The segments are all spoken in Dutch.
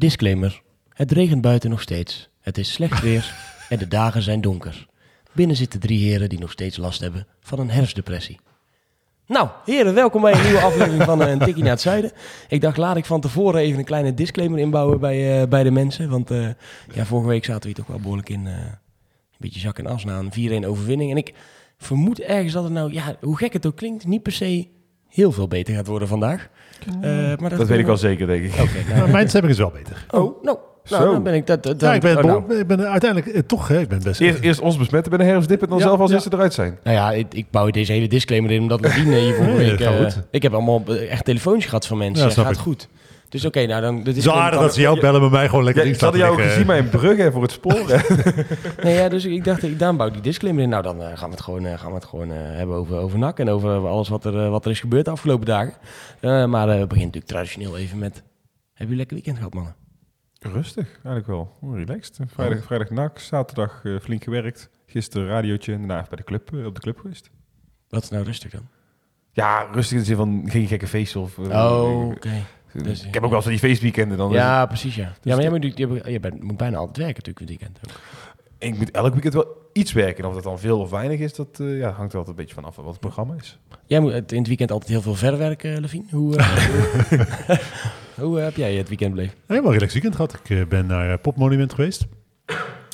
Disclaimer. Het regent buiten nog steeds. Het is slecht weer en de dagen zijn donker. Binnen zitten drie heren die nog steeds last hebben van een herfstdepressie. Nou, heren, welkom bij een nieuwe aflevering van eh, Een Tikkie naar het Zuiden. Ik dacht, laat ik van tevoren even een kleine disclaimer inbouwen bij, eh, bij de mensen. Want eh, ja, vorige week zaten we hier toch wel behoorlijk in eh, een beetje zak en as na een 4-1 overwinning. En ik vermoed ergens dat het nou, ja, hoe gek het ook klinkt, niet per se heel veel beter gaat worden vandaag. Eh, maar Dat weet ik wel zeker, denk ik. Oké, nou, Maar mijn stemming is wel beter. oh, nou, nou, Zo. dan ben ik dat. dat Ja, ik ben, oh, nou. ik ben uiteindelijk eh, toch, hè, ik ben best... Eerst, eerst ons besmetten bij de herfstdip en dan Ja, zelf als ja. eerste eruit zijn. Nou ja, ik, ik bouw deze hele disclaimer in omdat Nadine hier vorige week... eh, ik heb allemaal echt telefoontjes gehad van mensen. Ja, gaat ik. goed. Dus oké, nou dan... Het is disclaimer aardig dat ze jou bellen met mij gewoon lekker Ja, ik had jou ook gezien bij een brug hè, voor het spoor. hè. Nee, ja, dus ik dacht, ik, daarom bouw ik die disclaimer in. Nou, dan eh, gaan we het gewoon, eh, gaan we het gewoon eh, hebben over, over NAC en over alles wat er, wat er is gebeurd de afgelopen dagen. Eh, maar eh, we beginnen natuurlijk traditioneel even met... Hebben jullie een lekker weekend gehad, mannen? Rustig, eigenlijk wel. Oh, relaxed. Vrijdag, vrijdag nak, zaterdag eh, flink gewerkt. Gisteren radiootje en daarna even bij de club, op de club geweest. Wat is nou rustig dan? Ja, rustig in de zin van geen gekke feesten. Of, Oh, oké. Dus, ik heb ook wel eens van die feestweekenden. Dan Ja, precies, ja. Ja, maar jij moet, je, je bent, moet bijna altijd werken natuurlijk, het weekend ook. Ik moet elk weekend wel iets werken. En of dat dan veel of weinig is, dat eh, ja, hangt er altijd een beetje vanaf wat het programma is. Jij moet in het weekend altijd heel veel verwerken, Levine. Hoe, eh, hoe eh, heb jij het weekend beleefd? Helemaal relaxed weekend gehad. Ik eh, ben naar eh, Popmonument geweest.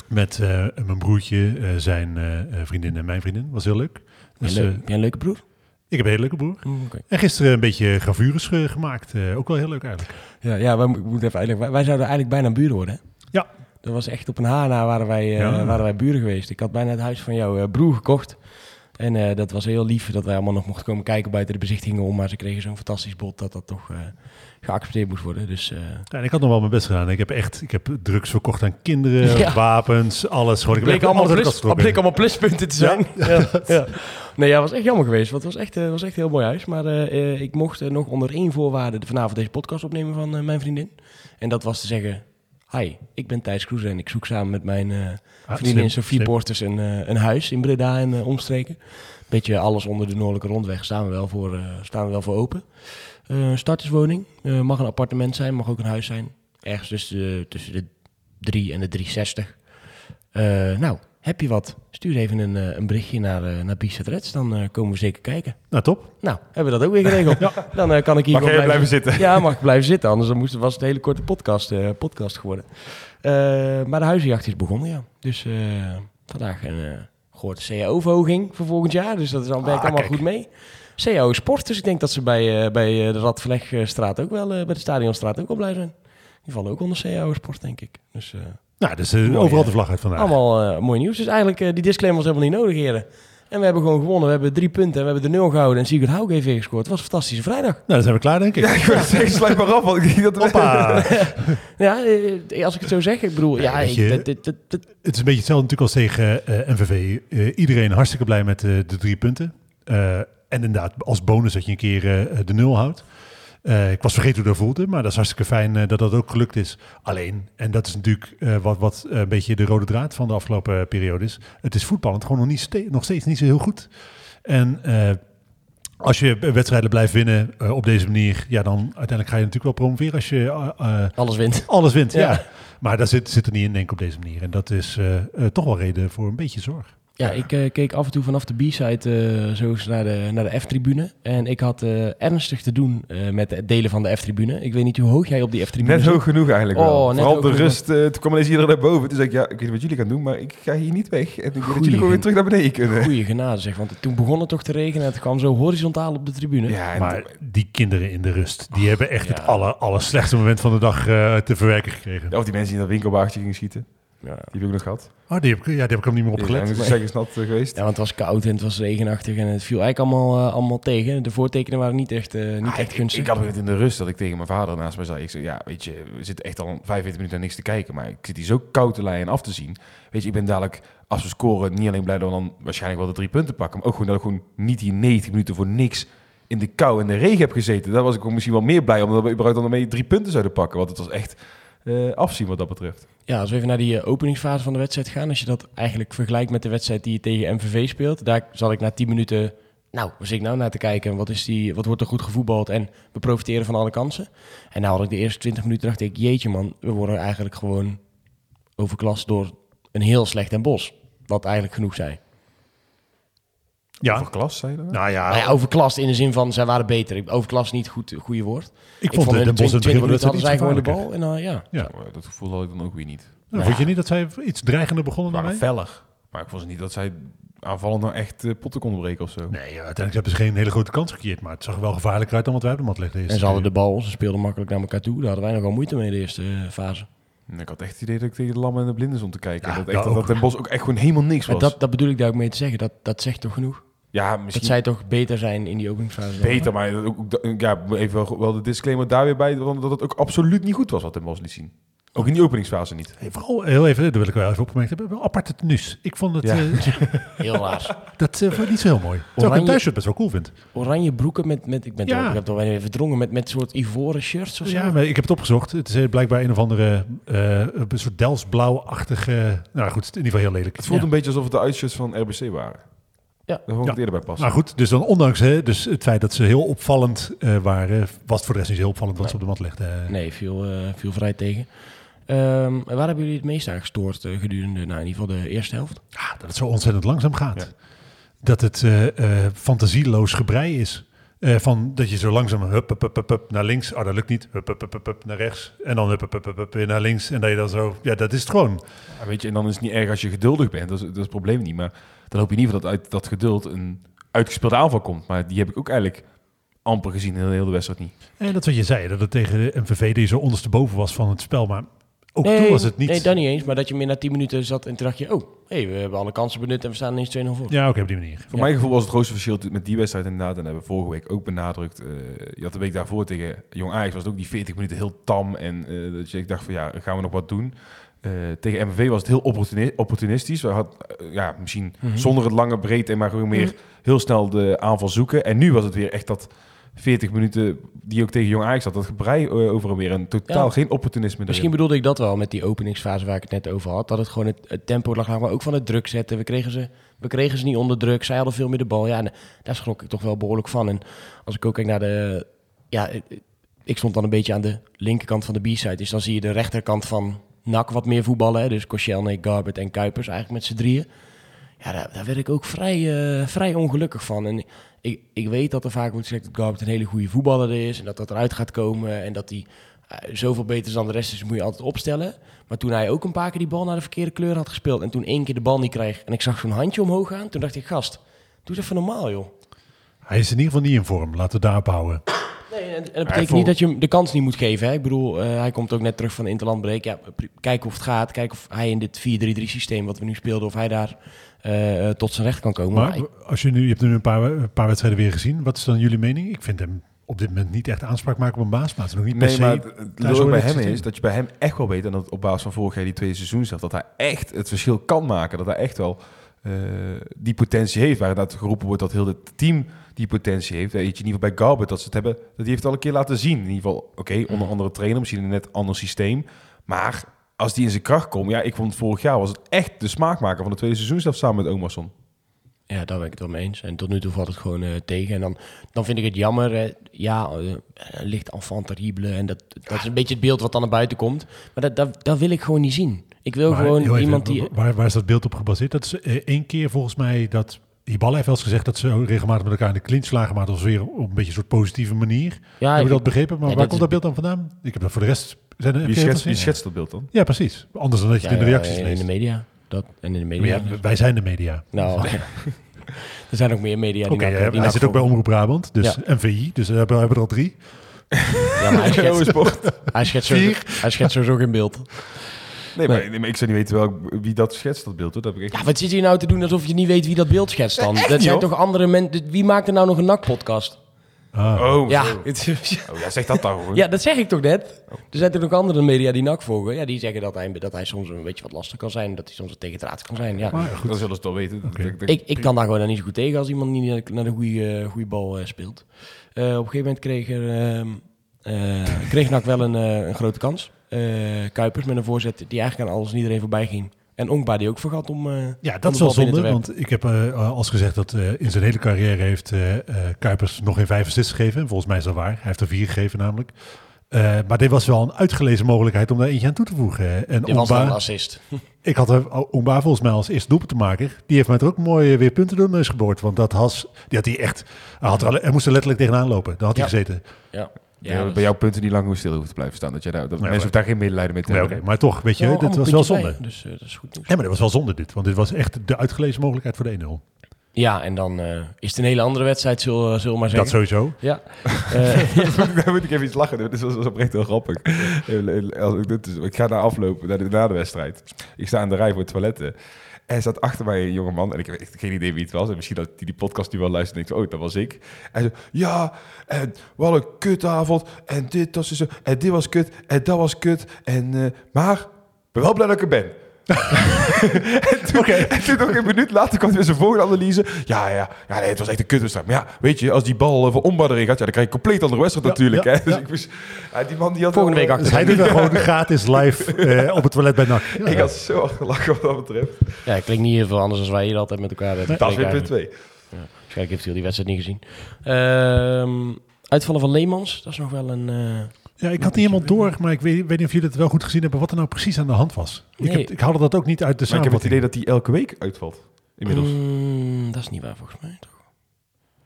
Met eh, mijn broertje, eh, zijn eh, eh, vriendin en mijn vriendin. Was heel leuk. Dus, Jij eh, leuk- heb jij een leuke broer? Ik heb een hele leuke broer. Mm, oké. En gisteren een beetje gravures ge- gemaakt. Eh, ook wel heel leuk eigenlijk. Ja, ja wij, mo- ik moet even uitleggen. Wij, wij zouden eigenlijk bijna buren worden. Hè? Ja. Dat was echt op een haar na waren wij, Ja. waren wij buren geweest. Ik had bijna het huis van jouw eh, broer gekocht. En dat was heel lief dat wij allemaal nog mochten komen kijken buiten de bezichtigingen om. Maar ze kregen zo'n fantastisch bod dat dat toch geaccepteerd moest worden. Dus eh, Ja, en ik had nog wel mijn best gedaan. Ik heb echt ik heb drugs verkocht aan kinderen, Ja. wapens, alles. Gewoon, ik bleek allemaal, plus, bleek allemaal pluspunten te zijn. Ja. Ja. Nee, ja, was echt jammer geweest. Want het was echt, eh, was echt een heel mooi huis. Maar eh, ik mocht nog onder één voorwaarde vanavond deze podcast opnemen van mijn vriendin. En dat was te zeggen... Hi, ik ben Thijs Kroes en ik zoek samen met mijn Ah, vriendin Sofie slim. Borsters een, een huis in Breda en omstreken. Beetje alles onder de Noordelijke Rondweg staan we wel voor, staan we wel voor open. Eh, starterswoning. Eh, mag een appartement zijn, mag ook een huis zijn. Ergens tussen de, tussen de 3 en de 360. Eh, nou, heb je wat? Stuur even een, eh, een berichtje naar, eh naar Reds, dan eh, komen we zeker kijken. Nou, top. Nou, hebben we dat ook weer geregeld. Dan eh, kan ik hier Mag jij blijven zitten? Ja, mag ik blijven zitten. Anders dan moest, was het een hele korte podcast, eh, podcast geworden. Eh, maar de huizenjacht is begonnen, ja. Dus eh, vandaag een eh gehoord CAO-verhoging voor volgend jaar. Dus dat is al, werkt Ah, allemaal kijk. goed mee. CAO Sport, dus ik denk dat ze bij, eh, bij eh, de Radverlegstraat ook wel, eh, bij de Stadionstraat ook wel blij zijn. Die vallen ook onder CAO Sport, denk ik. Dus eh, Nou, dus eh, Mooi, overal de vlag uit vandaag. allemaal eh, mooi nieuws. Dus eigenlijk, eh, die disclaimer was helemaal niet nodig, heren. En we hebben gewoon gewonnen. We hebben drie punten en we hebben de nul gehouden. En Sigurd Hauge heeft weer gescoord. Het was een fantastische vrijdag. Nou, dan zijn we klaar, denk ik. Ja, ik wil zeggen, sluit maar af. Want ik denk dat. Ja, eh, als ik het zo zeg, ik bedoel, ja, ik, je- dit- dit- dit- dit- Het is een beetje hetzelfde natuurlijk als tegen eh, MVV. Eh, iedereen hartstikke blij met eh, de drie punten. En inderdaad, als bonus dat je een keer eh, de nul houdt. Eh, ik was vergeten hoe dat voelde, maar dat is hartstikke fijn eh, dat dat ook gelukt is. Alleen, en dat is natuurlijk wat, wat een beetje de rode draad van de afgelopen periode is. Het is voetballend gewoon nog, niet ste- nog steeds niet zo heel goed. En als je wedstrijden blijft winnen op deze manier, ja, dan uiteindelijk ga je natuurlijk wel promoveren als je alles wint. alles wint. Ja. Ja. Maar dat zit, zit er niet in, denk ik, op deze manier. En dat is toch wel reden voor een beetje zorg. Ja, ik eh, keek af en toe vanaf de B-side eh, zo eens naar de, naar de F-tribune. En ik had eh, ernstig te doen eh, met het delen van de F-tribune. Ik weet niet hoe hoog jij op die F-tribune Net zit. hoog genoeg eigenlijk Oh, wel. net Vooral de rust. eh, toen kwam ineens iedereen naar boven. Toen zei ik, ja, ik weet niet wat jullie gaan doen, maar ik ga hier niet weg. En ik wil dat jullie gewoon weer terug naar beneden kunnen. Goeie genade zeg, want toen begon het toch te regenen. en Het kwam zo horizontaal op de tribune. Ja, Maar die kinderen in de rust, die hebben echt ja. het aller, aller slechtste moment van de dag eh, te verwerken gekregen. Of die mensen die in dat winkelwagentje gingen schieten. Ja. Die heb ik ook nog gehad. Oh, die heb, ik- ja, die heb ik hem niet meer Die opgelet. zijn zeg eens nat eh, geweest. Ja, want het was koud en het was regenachtig en het viel eigenlijk allemaal, eh, allemaal tegen. De voortekenen waren niet echt, eh, niet Ah, echt ik, gunstig. ik had het in de rust dat ik tegen mijn vader naast mij zei. Ik zei, ja, weet je, we zitten echt al 45 minuten naar niks te kijken. Maar ik zit hier zo koud te lijnen en af te zien. Weet je, ik ben dadelijk, als we scoren, niet alleen blij dat we dan waarschijnlijk wel de drie punten pakken. Maar ook gewoon dat ik gewoon niet hier 90 minuten voor niks in de kou en de regen heb gezeten. Daar was ik ook misschien wel meer blij om. Dat we überhaupt dan mee drie punten zouden pakken. Want het was echt eh, afzien wat dat betreft. Ja, als we even naar die eh, openingsfase van de wedstrijd gaan. Als je dat eigenlijk vergelijkt met de wedstrijd die je tegen MVV speelt. Daar zal ik na 10 minuten... Nou, zit ik nou naar te kijken? Wat, is die, wat wordt er goed gevoetbald? En we profiteren van alle kansen. En nou had ik de eerste 20 minuten dacht ik... Jeetje man, we worden eigenlijk gewoon overklast door een heel slecht en bos. Wat eigenlijk genoeg zei. Ja, Voor klas, zei je dat? nou ja, Nou ja, overklast in de zin van zij waren beter. Ik- Overklast niet goed goede woord. ik vond de in Den Bosch in 20 het begin van de minuten hadden zij gewoon de bal. En ja. Ja. Nou, dat gevoel had ik dan ook weer niet. Nou, Vond je niet dat zij iets dreigender begonnen dan waren wij? feller. Maar ik vond ze niet dat zij aanvallend nou echt eh, potten konden breken of zo. Nee, ja, uiteindelijk hebben ze geen hele grote kans gecreëerd. Maar het zag er wel gevaarlijker uit dan wat wij op de mat legden. En ze hadden de bal, ze speelden makkelijk naar elkaar toe. Daar hadden wij nogal moeite mee in de eerste eh, fase. En Ik had echt het idee dat ik tegen de lammen en de blinden stond te kijken. Ja, dat, echt, dat, ook. dat Den Bos ook echt gewoon helemaal niks was. dat, dat bedoel ik daar ook mee te zeggen. Dat, dat zegt toch genoeg? Ja, Dat misschien zij toch beter zijn in die openingsfase. beter, maar ook, ja, even wel, de disclaimer daar weer bij, dat het ook absoluut niet goed was wat Bos liet zien. Ook in die openingsfase niet. Hey, vooral heel even, dat wil ik wel even opgemerkt hebben, wel aparte tenues. Ik vond het Ja. eh, Heel raar. dat eh, vond ik niet zo heel mooi. Terwijl ik Oranje- een thuisshirt best wel cool vind. Oranje broeken met, met ik ben Ja. toch, ik heb toch wel even verdrongen met, met soort ivoren shirts of zo. Ja, maar ik heb het opgezocht. Het is eh, blijkbaar een of andere eh, een soort Delftsblauw-achtige... Nou goed, in ieder geval heel lelijk. Het voelt Ja. een beetje alsof het de uitshirts van RBC waren. Ja. Daar vond ik Ja. het eerder bij passen. Maar goed, dus dan ondanks hè, dus het feit dat ze heel opvallend eh, waren, was voor de rest niet zo heel opvallend wat ze op de mat legden. Nee, viel, eh, viel vrij tegen. Ehm, waar hebben jullie het meest aan gestoord eh, gedurende nou, in ieder geval de eerste helft? Ja, dat het zo ontzettend langzaam gaat. Ja. Dat het eh, eh, fantasieloos gebrei is. Eh, van dat je zo langzaam hup, hup, hup, hup, hup, naar links. Oh, dat lukt niet. Hup, hup, hup, hup, hup, naar rechts. En dan hup, hup, hup, hup, hup, weer naar links. En dat je dan zo... Ja, dat is het gewoon. Ja, weet je, en dan is het niet erg als je geduldig bent. Dat is, dat is het probleem niet. Maar dan hoop je in ieder geval dat uit dat geduld een uitgespeelde aanval komt. Maar die heb ik ook eigenlijk amper gezien in de hele wedstrijd niet. En dat is wat je zei, dat het tegen de MVV die zo ondersteboven was van het spel. Maar ook toen was het niet... Nee, dat niet eens. Maar dat je meer na 10 minuten zat en toen dacht je... Oh, hey, we hebben alle kansen benut en we staan ineens 2-0 voor. Ja, oké, op die manier. Voor mijn gevoel was het grootste verschil met die wedstrijd inderdaad. En dat hebben we vorige week ook benadrukt. eh, je had de week daarvoor tegen Jong Ajax was het ook die 40 minuten heel tam. En eh, dat je, ik dacht van ja, gaan we nog wat doen? Eh, tegen MVV was het heel opportuni- opportunistisch. We had eh, ja, misschien Mhm. zonder het lange breedte, maar gewoon meer heel snel de aanval zoeken. En nu was het weer echt dat 40 minuten die ook tegen Jong Ajax had. Dat gebrei eh, over en weer. En totaal Ja. geen opportunisme Misschien erin. bedoelde ik dat wel met die openingsfase waar ik het net over had. Dat het gewoon het, het tempo lag, maar ook van het druk zetten. We kregen, ze, we kregen ze niet onder druk. Zij hadden veel meer de bal. Ja, en daar schrok ik toch wel behoorlijk van. En als ik ook kijk naar de... Ja, ik- ik stond dan een beetje aan de linkerkant van de B-side. Dus dan zie je de rechterkant van NAC wat meer voetballen. Hè? Dus Koscielny, Garbert en Kuipers eigenlijk met z'n drieën. Ja, daar, daar werd ik ook vrij, eh, vrij ongelukkig van. En ik, ik weet dat er vaak wordt gezegd dat Garbert een hele goede voetballer is. En dat dat eruit gaat komen. En dat hij eh, zoveel beter is dan de rest is, moet je altijd opstellen. Maar toen hij ook een paar keer die bal naar de verkeerde kleur had gespeeld. En toen één keer de bal niet kreeg. En ik zag zo'n handje omhoog gaan. Toen dacht ik, gast, doe eens even normaal, joh. Hij is in ieder geval niet in vorm. Laten we daarop houden. Nee, en, en dat betekent niet dat je hem de kans niet moet geven. Hè? Ik bedoel, eh, hij komt ook net terug van de Interlandbreek. Ja, kijken of het gaat. Kijken of hij in dit 4-3-3 systeem wat we nu speelden, of hij daar eh, eh, tot zijn recht kan komen. Maar Maar ik- als je nu, je hebt nu een paar, een paar wedstrijden weer gezien. Wat is dan jullie mening? Ik vind hem op dit moment niet echt aanspraak maken op een baas. Maar het is nog niet per Nee, se... maar het- het bij hem systeem. is dat je bij hem echt wel weet, en dat op basis van vorig jaar die tweede seizoen zelf, dat hij echt het verschil kan maken. Dat hij echt wel eh, die potentie heeft. Waar dat geroepen wordt dat heel het team die potentie heeft. Weet je, in ieder geval bij Garbert, dat ze het hebben, dat die heeft het al een keer laten zien. In ieder geval, oké, onder andere trainer, misschien een net ander systeem. Maar als die in zijn kracht komt, ja, ik vond het vorig jaar was het echt de smaakmaker van de tweede seizoen zelf samen met Omerson. Ja, daar ben ik het wel mee eens. En tot nu toe valt het gewoon eh, tegen. En dan, dan vind ik het jammer. ja, eh, licht enfant terrible. En dat, dat is een beetje het beeld wat dan naar buiten komt. Maar dat, dat, dat wil ik gewoon niet zien. Ik wil Maar gewoon even, iemand die... Waar, waar is dat beeld op gebaseerd? Dat is eh, één keer volgens mij dat... Hiballa heeft wel eens gezegd dat ze regelmatig met elkaar in de clinch slagen, maar dat was weer op een beetje een soort positieve manier. Ja, Heb je dat begrepen? Maar waar dat komt dat beeld dan vandaan? Ik heb dat voor de rest... Zijn er, Wie je dat schetst, wie schetst dat beeld dan? Ja, precies. Anders dan dat je ja, het in de ja, reacties in leest. de media. Dat, en in de media. ja, wij zijn de media. Nou, er zijn ook meer media die Oké, die hij zit ook bij. Omroep Brabant, dus Ja. MVI, dus we hebben, we hebben er al drie. Ja, maar hij schetst, hij schetst, sowieso, hij schetst sowieso geen beeld. Nee, maar, nee, maar ik zou niet weten welk, wie dat schetst, dat beeld. Hoor. Dat heb ik echt... Ja, wat zit je nou te doen alsof je niet weet wie dat beeld schetst dan? dat zijn joh. toch andere mensen... Wie maakt er nou nog een NAC-podcast? Ah. Oh, Ja. Oh, ja, zeg dat dan gewoon. ja, dat zeg ik toch net? Er zijn toch nog andere media die NAC volgen? Ja, die zeggen dat hij, dat hij soms een beetje wat lastig kan zijn. Dat hij soms wat tegen het raad kan zijn. Ja. Maar goed. Dat zullen ze toch weten. Dat- dat- dat- Ik, ik kan daar gewoon niet zo goed tegen als iemand niet naar de goede, goede bal eh, speelt. Eh, op een gegeven moment kreeg, er, ehm, eh, kreeg NAC wel een, eh, een grote kans. Eh, Kuipers met een voorzet die eigenlijk aan alles en iedereen voorbij ging. En Onkba die ook vergat om... eh, Ja, dat is wel zonde, want ik heb eh, als gezegd dat in zijn hele carrière heeft Kuipers nog geen vijf assists gegeven. En volgens mij is dat waar. Hij heeft er vier gegeven namelijk. Maar dit was wel een uitgelezen mogelijkheid om daar eentje aan toe te voegen. En Dit was dan een Ongba, assist. ik had er Ongba volgens mij als eerste doelpunt te maken. Die heeft mij er ook mooi weer punten door de neus geboord. Want dat has, die had hij echt, hij, had er, hij moest er letterlijk tegenaan lopen. Daar had hij Ja. gezeten. Ja. Ja, dat bij jouw punten niet lang hoe stil hoeven te blijven staan. Dat jij daar, dat mensen maar- hoeven daar geen medelijden mee te hebben. oké, maar toch, weet je, dit allemaal was wel zonde. bij, Dus eh, dat is goed nieuws. Ja, maar dat was wel zonde dit. Want dit was echt de uitgelezen mogelijkheid voor de 1-0. Ja, en dan eh, is het een hele andere wedstrijd, zullen zullen we maar Dat zeggen. sowieso. Ja. Eh, Daar moet ik even iets lachen. Dat is, dat is oprecht heel grappig. Als ik, dit ik ga naar aflopen, naar de, na de wedstrijd. Ik sta aan de rij voor het toiletten. Er staat achter mij een jonge man. En ik heb geen idee wie het was. En misschien dat die die podcast nu wel luistert. En oh, dat was ik. En zo, ja, en wat een kutavond. En dit was zo. En dit was kut. En dat was kut. En, eh, maar, ben wel blij dat ik er ben. en, toen, en toen nog een minuut later kwam hij met zijn volgende analyse. Ja, ja, ja nee, het was echt een kutwedstrijd. Maar ja, weet je, als die bal eh, voor Omba erin gaat, ja, dan krijg je een compleet andere wedstrijd Ja, natuurlijk. ja, hè? Dus ja. ik moest, die man die had Volgende week eh, Dus hij doet er gewoon gratis live eh, op het toilet bij NAC. Ja. Ik had zo hard gelachen wat dat betreft. ja, het klinkt niet heel veel anders dan wij hier altijd met elkaar hebben. Dat is weer punt 2. Waarschijnlijk heeft hij die wedstrijd niet gezien. Ehm, uitvallen van Leemans, dat is nog wel een... eh, Ja, ik had niet helemaal door, maar ik weet, weet niet of jullie het wel goed gezien hebben wat er nou precies aan de hand was. Ik, Nee. heb, ik haalde dat ook niet uit de Maar ik heb het samenvatting. idee dat hij elke week uitvalt. Inmiddels. mm, dat is niet waar volgens mij, toch?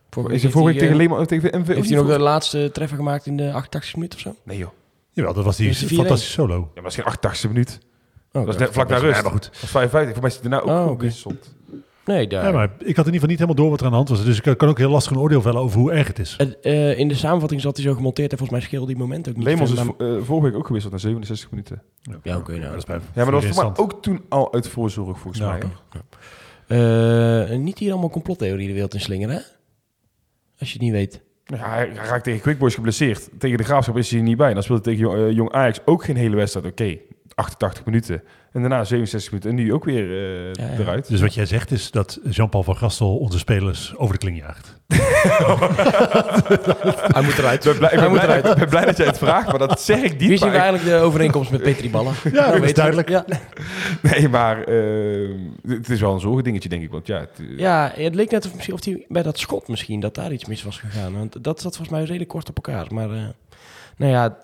Vorige is hij vorige week tegen eh, Leeman tegen MV? Heeft hij nog de laatste treffer gemaakt in de 88 minuten of zo? Nee joh. Jawel, dat was die Is het 4-1? fantastische solo. Ja, maar dat is geen 88 minuut. Oh, Dat was net vlak na rust. Ja, maar goed. Dat was 55. Voor mij is hij daarna ook Oh, oké. Nee, daar. Ja, maar ik had in ieder geval niet helemaal door wat er aan de hand was. Dus ik kan ook heel lastig een oordeel vellen over hoe erg het is. Eh, in de samenvatting zat hij zo gemonteerd en volgens mij scheelde die moment ook niet. Leemans is veel, vo- eh, vorige week ook gewisseld na 67 minuten. Ja, oké, nou, dat is bij Ja, maar dat was voor mij interessant. ook toen al uit voorzorg volgens mij. maar- Eh, niet hier allemaal complottheorie de wereld in slingeren, hè? Als je het niet weet. Ja, hij raakt tegen Quick Boys geblesseerd. Tegen de Graafschap is hij er niet bij. Dan speelt hij tegen Jong, Jong Ajax ook geen hele wedstrijd. Oké, 88 minuten. En daarna 67 minuten. En nu ook weer eh, Ja, ja. eruit. Dus wat jij zegt is dat Jean-Paul van Gastel onze spelers over de kling jaagt. Hij moet eruit. Ik ben blij, ik ben blij, eruit. ik ben blij dat jij het vraagt, maar dat zeg ik Wie niet. zien we eigenlijk de overeenkomst met Petri Ballen? Ja, dat is weet duidelijk. Ja. nee, maar eh, het is wel een zorgendingetje, denk ik. Want ja, het, eh, ja, het leek net of, misschien, of hij bij dat schot misschien, dat daar iets mis was gegaan. Want dat zat volgens mij redelijk kort op elkaar. Maar eh, nou ja,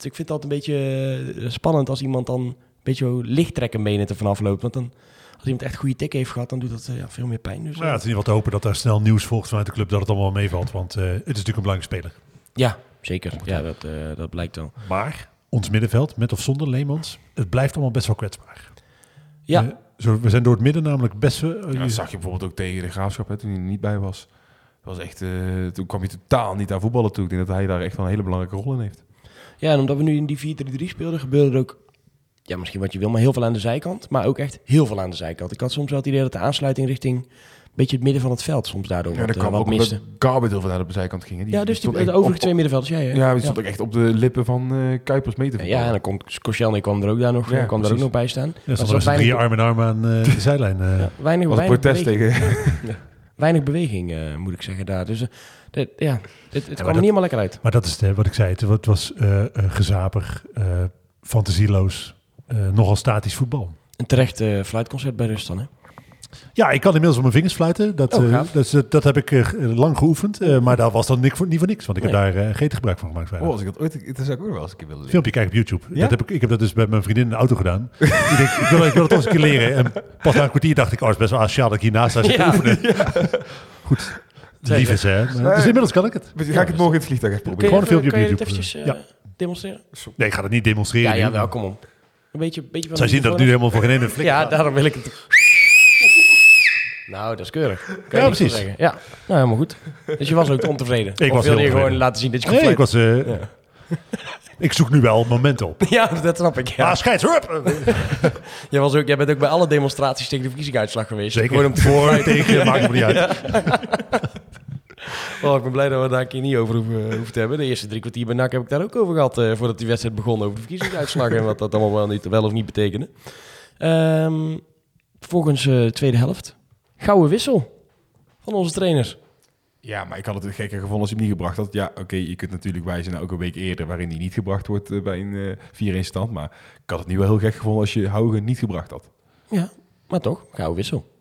ik vind het altijd een beetje spannend als iemand dan beetje zo lichttrekken benen er vanaf loopt. Want dan, als iemand echt een goede tik heeft gehad, dan doet dat eh, ja, veel meer pijn. Dus, Nou ja, het is in ieder geval te hopen dat daar snel nieuws volgt vanuit de club dat het allemaal meevalt. Want eh, het is natuurlijk een belangrijke speler. ja, zeker. Ja, dat, eh, dat blijkt wel. Maar ons middenveld, met of zonder Leemans, het blijft allemaal best wel kwetsbaar. Ja, Eh, zo, we zijn door het midden namelijk best wel... ja, dat zag je bijvoorbeeld ook tegen de Graafschap, hè, toen hij er niet bij was. Dat was echt, eh, toen kwam je totaal niet aan voetballen toe. Ik denk dat hij daar echt wel een hele belangrijke rol in heeft. Ja, en omdat we nu in die 4-3-3 speelden, gebeurde er ook, ja, misschien wat je wil, maar heel veel aan de zijkant. Maar ook echt heel veel aan de zijkant. Ik had soms wel het idee dat de aansluiting richting een beetje het midden van het veld soms daardoor Ja, dat eh, kwam wat miste. Garbet heel veel naar de zijkant ging. hè. Die- Ja, dus die, de overige op- twee middenvelders, jij hè? Ja, die stond ook echt op de lippen van eh Kuipers mee te voetballen. Ja, en dan komt Koscielny kwam er ook daar nog, Ja, kwam er ook nog bij staan. Ja, er stonden drie arm in arm aan eh, de zijlijn. eh. ja, weinig, was weinig protest beweging, tegen... weinig beweging eh, moet ik zeggen daar. Dus dit- ja, het, het kwam er dat- niet helemaal lekker uit. Maar dat is wat ik zei. Het, het was gezapig, eh, fantasieloos, nogal statisch voetbal. Een terecht eh, fluitconcert bij rust dan, hè? Ja, ik kan inmiddels op mijn vingers fluiten. Dat, Oh, eh, dat, is- dat heb ik eh, lang geoefend. eh, maar dat was dan niet voor, niet voor niks. Want ik heb daar eh, geen gebruik van gemaakt. Oh, als ik dat ooit... Dat zou ik ook wel eens een keer willen leren. Filmpje kijken op YouTube. Ja? Dat heb ik, ik heb dat dus bij mijn vriendin in de auto gedaan. ik, denk, ik, wil, ik wil toch eens een keer leren. En pas na een kwartier dacht ik, oh, het is best wel asociaal dat ik hiernaast sta zitten Ja. oefenen. Goed. Lief is, hè. Maar- Dus inmiddels kan ik het. Ga ik het morgen in het vliegtuig even proberen. Gewoon een filmpje op kan je dit YouTube. eventjes eh, demonstreren? Nee, ik ga het niet demonstreren. Ja, ja, wel, kom op. Een beetje, beetje van Zij zien dat het nu helemaal voor geen ene af. flik Ja, daarom wil ik het. Nou, dat is keurig. Kan je Ja, precies. zeggen. Ja, nou helemaal goed. Dus je was ook ontevreden. Ik of was wilde heel je gewoon tevreden. laten zien dat je kon Nee, ik was... eh, Ik zoek nu wel momenten op. Ja, dat snap ik. Ja. Ah, scheids, hup! Jij, was ook, jij bent ook bij alle demonstraties tegen de verkiezingsuitslag geweest. Zeker. Gewoon om te Voor, tegen, maakt me niet uit. Oh, ik ben blij dat we daar een keer niet over hoeven, hoeven te hebben. De eerste drie kwartier bij NAC heb ik daar ook over gehad... eh, voordat die wedstrijd begon over de verkiezingsuitslag... en wat dat allemaal wel, niet, wel of niet betekende. Ehm volgens eh tweede helft. Gouden wissel van onze trainers. Ja, maar ik had het gekker gevonden als hij hem niet gebracht had. Ja, oké, je kunt natuurlijk wijzen naar ook een week eerder... waarin hij niet gebracht wordt eh, bij een eh 4-1 stand. Maar ik had het nu wel heel gek gevonden als je Haugen niet gebracht had. Ja, maar toch, gouden wissel.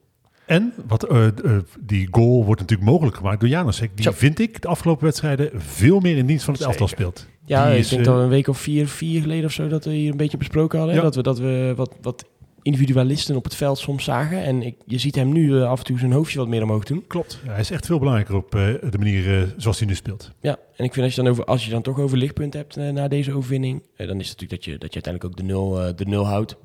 En wat, eh, eh, die goal wordt natuurlijk mogelijk gemaakt door Janosek. Die Zo. vind ik de afgelopen wedstrijden veel meer in dienst van het elftal speelt. Ja, Die ik is, denk eh, dat we een week of vier, vier geleden of zo... dat we hier een beetje besproken hadden. Ja. Dat we, dat we wat, wat individualisten op het veld soms zagen. En ik, je ziet hem nu eh, af en toe zijn hoofdje wat meer omhoog doen. Klopt. Ja, hij is echt veel belangrijker op eh, de manier eh, zoals hij nu speelt. Ja, en ik vind als je dan, over, als je dan toch over lichtpunt hebt eh, na deze overwinning, eh, dan is het natuurlijk dat je, dat je uiteindelijk ook de nul, eh, de nul houdt.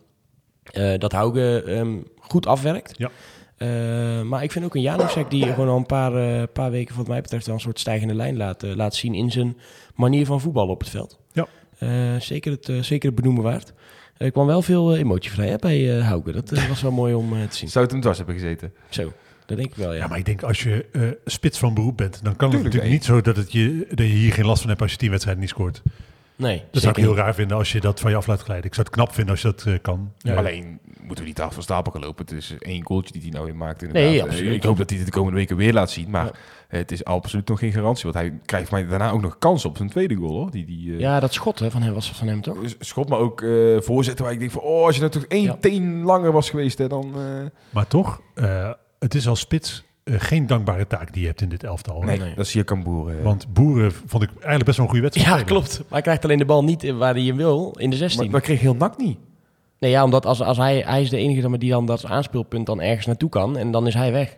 Eh, dat Hauge ehm, goed afwerkt. Ja. Eh, maar ik vind ook een Janusek die gewoon al een paar, eh, paar weken, wat mij betreft, wel een soort stijgende lijn laat, laat zien in zijn manier van voetballen op het veld. Ja. Eh, zeker, het, zeker het benoemen waard. Er kwam wel veel emotie vrij hè, bij eh Hauge. Dat was wel mooi om te zien. Zou het hem dwars hebben gezeten? Zo, dat denk ik wel, ja. Ja, maar ik denk als je eh, spits van beroep bent, dan kan het Tuurlijk, natuurlijk nee. niet zo dat, het je, dat je hier geen last van hebt als je tien wedstrijden niet scoort. Nee, Dat zou ik heel niet. raar vinden als je dat van je af laat glijden. Ik zou het knap vinden als je dat eh, kan. Ja. Alleen moeten we niet af van stapel gaan lopen. Het is één goaltje die hij nou weer maakt. Inderdaad. Nee, Eh, absoluut. Ik hoop dat hij het de komende weken weer laat zien. Maar Ja. het is absoluut nog geen garantie. Want hij krijgt mij daarna ook nog kans op zijn tweede goal. Hoor. Die, die, eh, Ja, dat schot hè, van hem was van hem toch? schot, maar ook eh, voorzetten waar ik denk van... Oh, als je nou toch één Ja. teen langer was geweest, hè, dan... eh, Maar toch, eh, het is als spits geen dankbare taak die je hebt in dit elftal. nee, nee. dat zie je kan boeren. Want Boeren vond ik eigenlijk best wel een goede wedstrijd. Ja, spelen. klopt. Maar hij krijgt alleen de bal niet waar hij hem wil, in de 16. maar dat kreeg heel nak niet. Nee, ja, omdat als, als hij, hij is de enige dan, die dan dat aanspeelpunt dan ergens naartoe kan en dan is hij weg.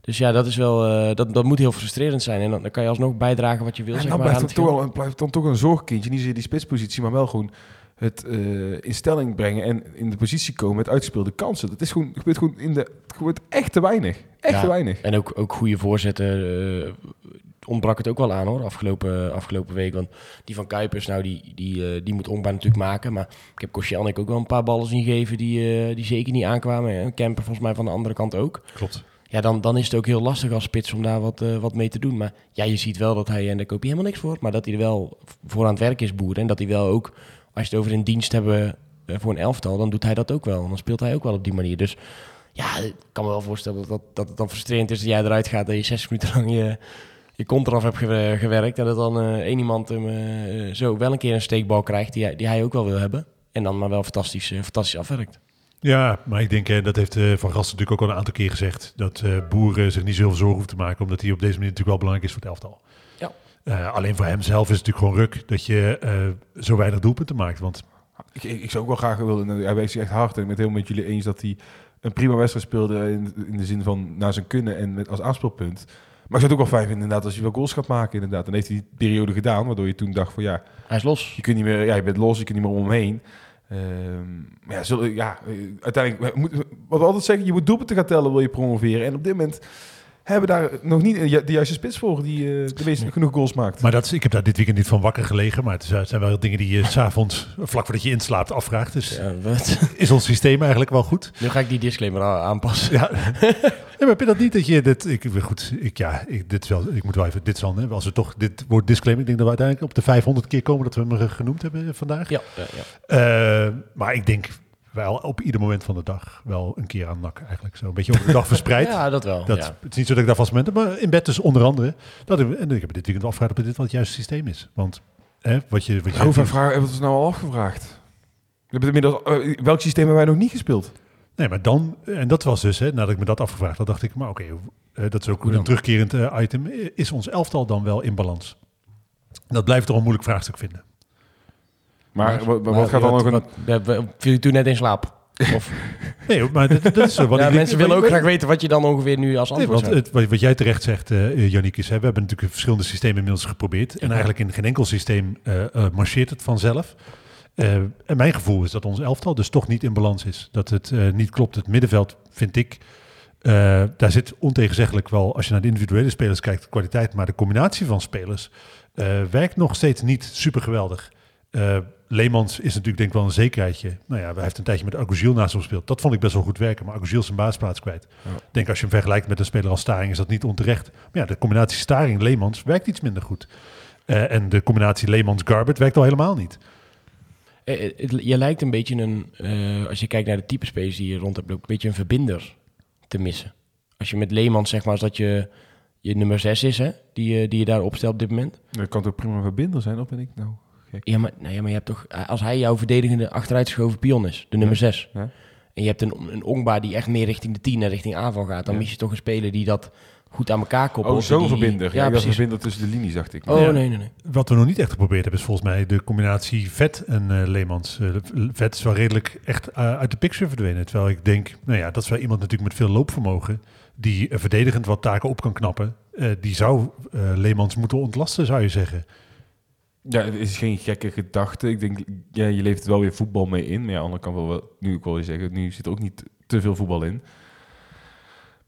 Dus ja, dat is wel, eh, dat, dat moet heel frustrerend zijn. En dan, dan kan je alsnog bijdragen wat je wil, En zeg dan maar. blijft aan dan, het toch wel, blijft dan toch een zorgkindje. Niet zozeer die spitspositie, maar wel gewoon het eh, in stelling brengen en in de positie komen met uitspeelde kansen. Dat is gewoon, gebeurt gewoon in de, het gebeurt echt te weinig. Echt Ja. te weinig. En ook, ook goede voorzetten eh, ontbrak het ook wel aan hoor, afgelopen, afgelopen week. Want die van Kuipers, nou die, die, eh, die moet Ongba natuurlijk maken. Maar ik heb Koscielnik ook wel een paar ballen zien geven die, eh, die zeker niet aankwamen. En Kemper volgens mij van de andere kant ook. Klopt. Ja, dan, dan is het ook heel lastig als spits om daar wat, wat mee te doen. Maar ja, je ziet wel dat hij, en daar koop je helemaal niks voor, maar dat hij er wel voor aan het werk is, boeren. En dat hij wel ook, als je het over in dienst hebben voor een elftal, dan doet hij dat ook wel. En dan speelt hij ook wel op die manier. Dus ja, ik kan me wel voorstellen dat, dat, dat het dan frustrerend is dat jij eruit gaat, dat je zes minuten lang je, je kont eraf hebt ge- gewerkt. En dat dan eh, één iemand hem eh, zo wel een keer een steekbal krijgt die, hij- die hij ook wel wil hebben. En dan maar wel fantastisch, eh, fantastisch afwerkt. Ja, maar ik denk, dat heeft eh, Van Gasten natuurlijk ook al een aantal keer gezegd, dat eh Boeren zich niet zoveel zorgen hoeft te maken, omdat hij op deze manier natuurlijk wel belangrijk is voor het elftal. Ja. Eh, alleen voor hemzelf is het natuurlijk gewoon ruk dat je eh, zo weinig doelpunten maakt. Want Ik, ik, ik zou ook wel graag willen. Hij wees zich echt hard en ik ben het helemaal met jullie eens dat hij een prima wedstrijd speelde in, in de zin van naar zijn kunnen en met, als aanspeelpunt. Maar ik zou het ook wel fijn vinden inderdaad als je wel goals gaat maken inderdaad. Dan heeft hij die periode gedaan, waardoor je toen dacht van ja, Hij is los. je kunt niet meer, ja, je bent los, je kunt niet meer om hem heen. Ehm, ja, zullen, ja, eh, uiteindelijk, we moeten- wat we altijd zeggen, je moet doelpunten gaan tellen, wil je promoveren. En op dit moment hebben daar nog niet de ju- de juiste spits voor die eh, de meeste genoeg goals maakt. Maar dat is, ik heb daar dit weekend niet van wakker gelegen. Maar het, zijn wel dingen die je s'avonds, vlak voordat je inslaapt, afvraagt. Dus Ja, wat? is ons systeem eigenlijk wel goed? Nu ga ik die disclaimer aanpassen. Ja. nee, maar heb je dat niet dat je dit... Ik, goed, ik, ja, ik, dit is wel, ik moet wel even... Dit is dan, hè, als we toch dit woord disclaimer... Ik denk dat we uiteindelijk op de 500 keer komen dat we hem eh, genoemd hebben vandaag. Ja, ja, ja. Eh, maar ik denk wel op ieder moment van de dag wel een keer aan nak eigenlijk. Zo een beetje over de dag verspreid. ja dat wel. Dat, ja. Het is niet zo dat ik daar vast moment heb, maar in bed dus onder andere. Dat ik, en ik heb dit weekend afgevraagd of dit wel het juiste systeem is. Want hè, wat je... Wat je Hoeveel vragen hebben we ons nou al afgevraagd? We hebben inmiddels, eh, welk systeem hebben wij nog niet gespeeld? Nee, maar dan, en dat was dus, hè, nadat ik me dat afgevraagd had, dacht ik, maar oké, dat is ook een dan? terugkerend eh, item. Is ons elftal dan wel in balans? Dat blijft toch een moeilijk vraagstuk vinden. Maar, wat, wat gaat dan nog een... wat- Viel je toen net in slaap? Of, Nee, maar dat, dat is zo. Want ja, ik denk- mensen willen ook graag weten wat je dan ongeveer nu als Nee, antwoord want het, wat, wat jij terecht zegt, eh Yannick, is hè, we hebben natuurlijk verschillende systemen inmiddels geprobeerd. En eigenlijk in geen enkel systeem eh, eh, marcheert het vanzelf. Eh, en mijn gevoel is dat ons elftal dus toch niet in balans is. Dat het eh, niet klopt. Het middenveld, vind ik, eh, daar zit ontegenzeggelijk wel, als je naar de individuele spelers kijkt, kwaliteit. Maar de combinatie van spelers eh, werkt nog steeds niet super geweldig. Eh, Leemans is natuurlijk denk ik wel een zekerheidje. Nou ja, hij heeft een tijdje met Agogiel naast hem gespeeld. Dat vond ik best wel goed werken, maar Agogiel is zijn baasplaats kwijt. Ja. Ik denk als je hem vergelijkt met een speler als Staring is dat niet onterecht. Maar ja, de combinatie Staring-Leemans werkt iets minder goed. Eh, en de combinatie Leemans-Garbert werkt al helemaal niet. Eh, eh, je lijkt een beetje een, eh, als je kijkt naar de type spelers die je rond hebt, ook een beetje een verbinder te missen. Als je met Leemans zeg maar, als dat je, je nummer 6 is, hè, die, je- die je daar opstelt op dit moment. Dat kan toch prima een verbinder zijn, of ben ik nou? Ja, maar, nou ja, maar je hebt toch, als hij jouw verdedigende achteruitgeschoven pion is, de nummer 6. Ja. En je hebt een, een Ongba die echt meer richting de 10 en richting aanval gaat, dan Ja. mis je toch een speler die dat goed aan elkaar koppelt. Oh, zo'n verbinder. Ja, Ja, precies. verbinder tussen de linies, dacht ik. Oh, Ja. nee, nee, nee. Wat we nog niet echt geprobeerd hebben is volgens mij de combinatie Vet en eh, Leemans. Eh, Vet is wel redelijk echt eh, uit de picture verdwenen. Terwijl ik denk, nou ja, dat is wel iemand natuurlijk met veel loopvermogen. Die eh, verdedigend wat taken op kan knappen. Eh, die zou eh, Leemans moeten ontlasten, zou je zeggen. Ja, het is geen gekke gedachte. Ik denk, ja, je leeft wel weer voetbal mee in. Maar ja, aan de andere kant wel, wel nu ik wil je zeggen, nu zit er ook niet te veel voetbal in.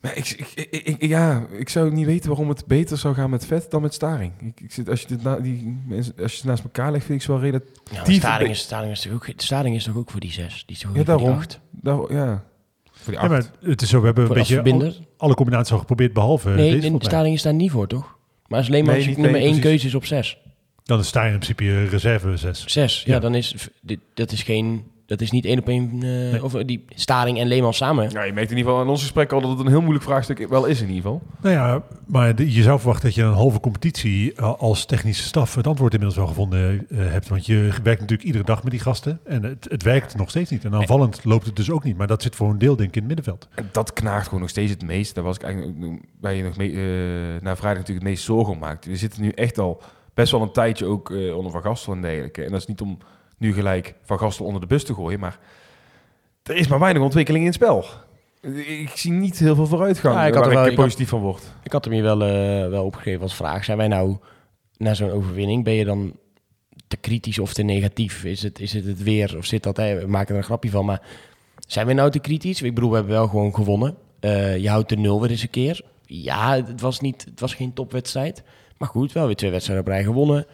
Maar ik, ik, ik, ik- ja, ik zou niet weten waarom het beter zou gaan met vet dan met staring. Ik, ik zit, als, je dit na, die, mensen- als je het naast elkaar legt, vind ik ze wel redelijk... Ja, maar Die Staring is, Staring, is toch ook, Staring is toch ook voor die 6? Die is toch ook Ja, niet voor die daarom. acht? Nou, ja, voor die Ja, acht. maar het is zo, we hebben een Voor als beetje verbinder? alle, combinaties al geprobeerd, behalve nee, deze. Staring is daar niet voor, toch? Maar als Leemans Nee, niet- nummer nee, 1 precies. keuze is op 6. Dan is daar in principe je reserve 6. 6, ja, Ja. dan is dit, dat is geen... Dat is niet één op één... eh, Of eh, die Staring en Leemans samen. Ja, je merkt in ieder geval aan ons gesprek al dat het een heel moeilijk vraagstuk wel is in ieder geval. Nou ja, maar de- je zou verwachten dat je een halve competitie eh, als technische staf het antwoord inmiddels wel gevonden hebt. Want je werkt natuurlijk iedere dag met die gasten en het, het werkt nog steeds niet. En aanvallend loopt het dus ook niet. Maar dat zit voor een deel denk ik in het middenveld. En dat knaagt gewoon nog steeds het meest. Daar was ik eigenlijk ook- waar je nog mee, eh, na vrijdag natuurlijk het meest zorgen om maakt. We zitten nu echt al best wel een tijdje ook eh, onder Van Gastel en dergelijke. En dat is niet om nu gelijk Van Gastel onder de bus te gooien, maar er is maar weinig ontwikkeling in het spel. Ik zie niet heel veel vooruitgang Ja, ik ik had waar er wel- ik ik had- positief van word. Ik had hem hier wel, eh, wel opgegeven als vraag. Zijn wij nou na zo'n overwinning, ben je dan te kritisch of te negatief? Is het is het, het weer of zit dat, hè, we maken er een grapje van, maar zijn we nou te kritisch? Ik bedoel, we hebben wel gewoon gewonnen. Eh, je houdt de nul weer eens een keer. Ja, het was, niet, het was geen topwedstrijd. Maar goed, wel weer twee wedstrijden op rij gewonnen.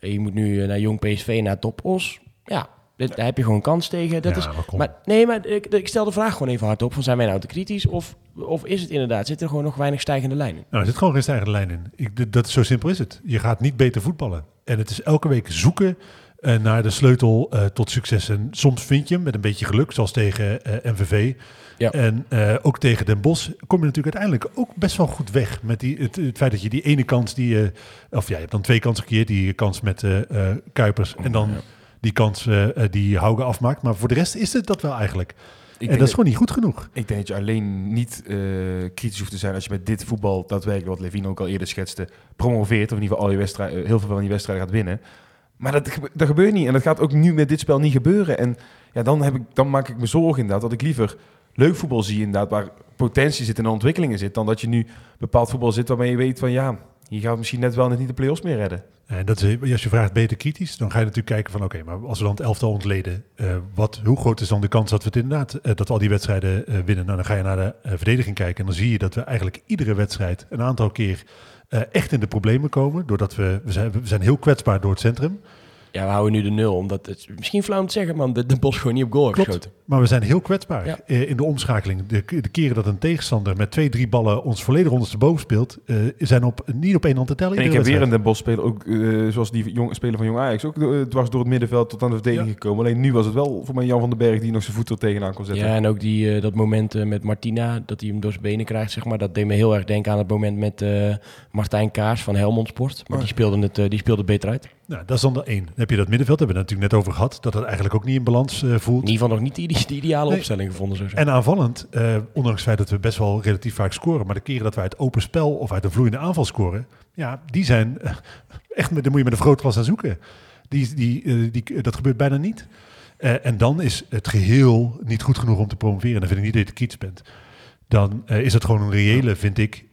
Je moet nu eh, naar Jong PSV, naar Top Os. Ja, dit- daar heb je gewoon kans tegen. Dat Ja, is, maar nee, maar ik, ik stel de vraag gewoon even hardop. Van zijn wij nou te kritisch? Of, of is het inderdaad, zit er gewoon nog weinig stijgende lijnen? Nou, er zit gewoon geen stijgende lijn in. Ik, d- dat is zo simpel is het. Je gaat niet beter voetballen. En het is elke week zoeken eh, naar de sleutel eh, tot succes. En soms vind je hem met een beetje geluk, zoals tegen eh, MVV. Ja. En eh, ook tegen Den Bosch kom je natuurlijk uiteindelijk ook best wel goed weg. Met die, het, het feit dat je die ene kans die je... Of ja, je hebt dan twee kansen gecreëerd. Die kans met eh, eh, Kuipers en dan die kans die Hauge afmaakt. Maar voor de rest is het dat wel eigenlijk. Ik en dat is gewoon niet goed genoeg. Ik denk dat je alleen niet kritisch hoeft te zijn als je met dit voetbal, daadwerkelijk wat Levine ook al eerder schetste, promoveert. Of in ieder geval al die wedstrijden, heel veel van die wedstrijden gaat winnen. Maar dat, dat gebeurt niet. En dat gaat ook nu met dit spel niet gebeuren. En ja, dan, heb ik, dan maak ik me zorgen inderdaad dat ik liever leuk voetbal zie inderdaad, waar potentie zit en ontwikkelingen zit, dan dat je nu bepaald voetbal zit waarmee je weet van ja, hier gaat misschien net wel net niet de play-offs meer redden. En dat als je vraagt, je te kritisch? Dan ga je natuurlijk kijken van, oké, maar als we dan het elftal ontleden, eh, wat, hoe groot is dan de kans dat we het inderdaad, eh, dat we al die wedstrijden eh, winnen? Nou, dan ga je naar de verdediging kijken en dan zie je dat we eigenlijk iedere wedstrijd een aantal keer echt in de problemen komen, doordat we, we zijn, we zijn heel kwetsbaar door het centrum. Ja, we houden nu de nul, omdat het misschien flauw om te zeggen, man, de, de Bos gewoon niet op goal heeft Klopt. geschoten. Maar we zijn heel kwetsbaar Ja. eh, in de omschakeling. De, de keren dat een tegenstander met twee, drie ballen ons volledig ondersteboven speelt, eh, zijn op, niet op één hand te tellen. En ik heb weer een. Den Bosch speler, ook eh, zoals die jong, speler van Jong Ajax, ook eh, dwars door het middenveld tot aan de verdediging Ja. gekomen. Alleen nu was het wel voor mij Jan van den Berg die nog zijn voet er tegenaan kon zetten. Ja, en ook die, eh, dat moment met Martina, dat hij hem door zijn benen krijgt, zeg maar. Dat deed me heel erg denken aan het moment met eh, Martijn Kaars van Helmond Sport. Maar Oh. die, speelde het, die speelde het beter uit. In Nou, dat is dan de één. Dan heb je dat middenveld, daar hebben we het natuurlijk net over gehad, dat het eigenlijk ook niet in balans eh, voelt. ieder geval nog niet die, die, de ideale Nee. opstelling gevonden, zo. En aanvallend, eh, ondanks het feit dat we best wel relatief vaak scoren, maar de keren dat wij uit open spel of uit een vloeiende aanval scoren, ja, die zijn eh, echt, met, daar moet je met een vergrootglas aan zoeken. Die, die, die, dat gebeurt bijna niet. En dan is het geheel niet goed genoeg om te promoveren. Dan vind ik niet dat je te kiets bent. Dan is het gewoon een reële, vind ik,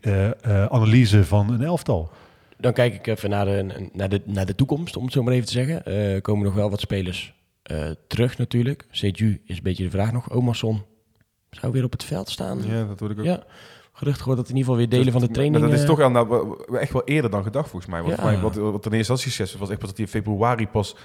analyse van een elftal. Dan kijk ik even naar de, naar de, naar de toekomst, om het zo maar even te zeggen. Er komen nog wel wat spelers eh, terug natuurlijk. Seju is een beetje de vraag nog. Omerson zou weer op het veld staan. Ja, dat word ik ook. Ja, gerucht gehoord dat in ieder geval weer delen van de Maar training... Dat is eh, toch al nou, echt wel eerder dan gedacht volgens mij. Want Ja. voor mij wat, wat in eerste geschetst was echt pas dat hij in februari pas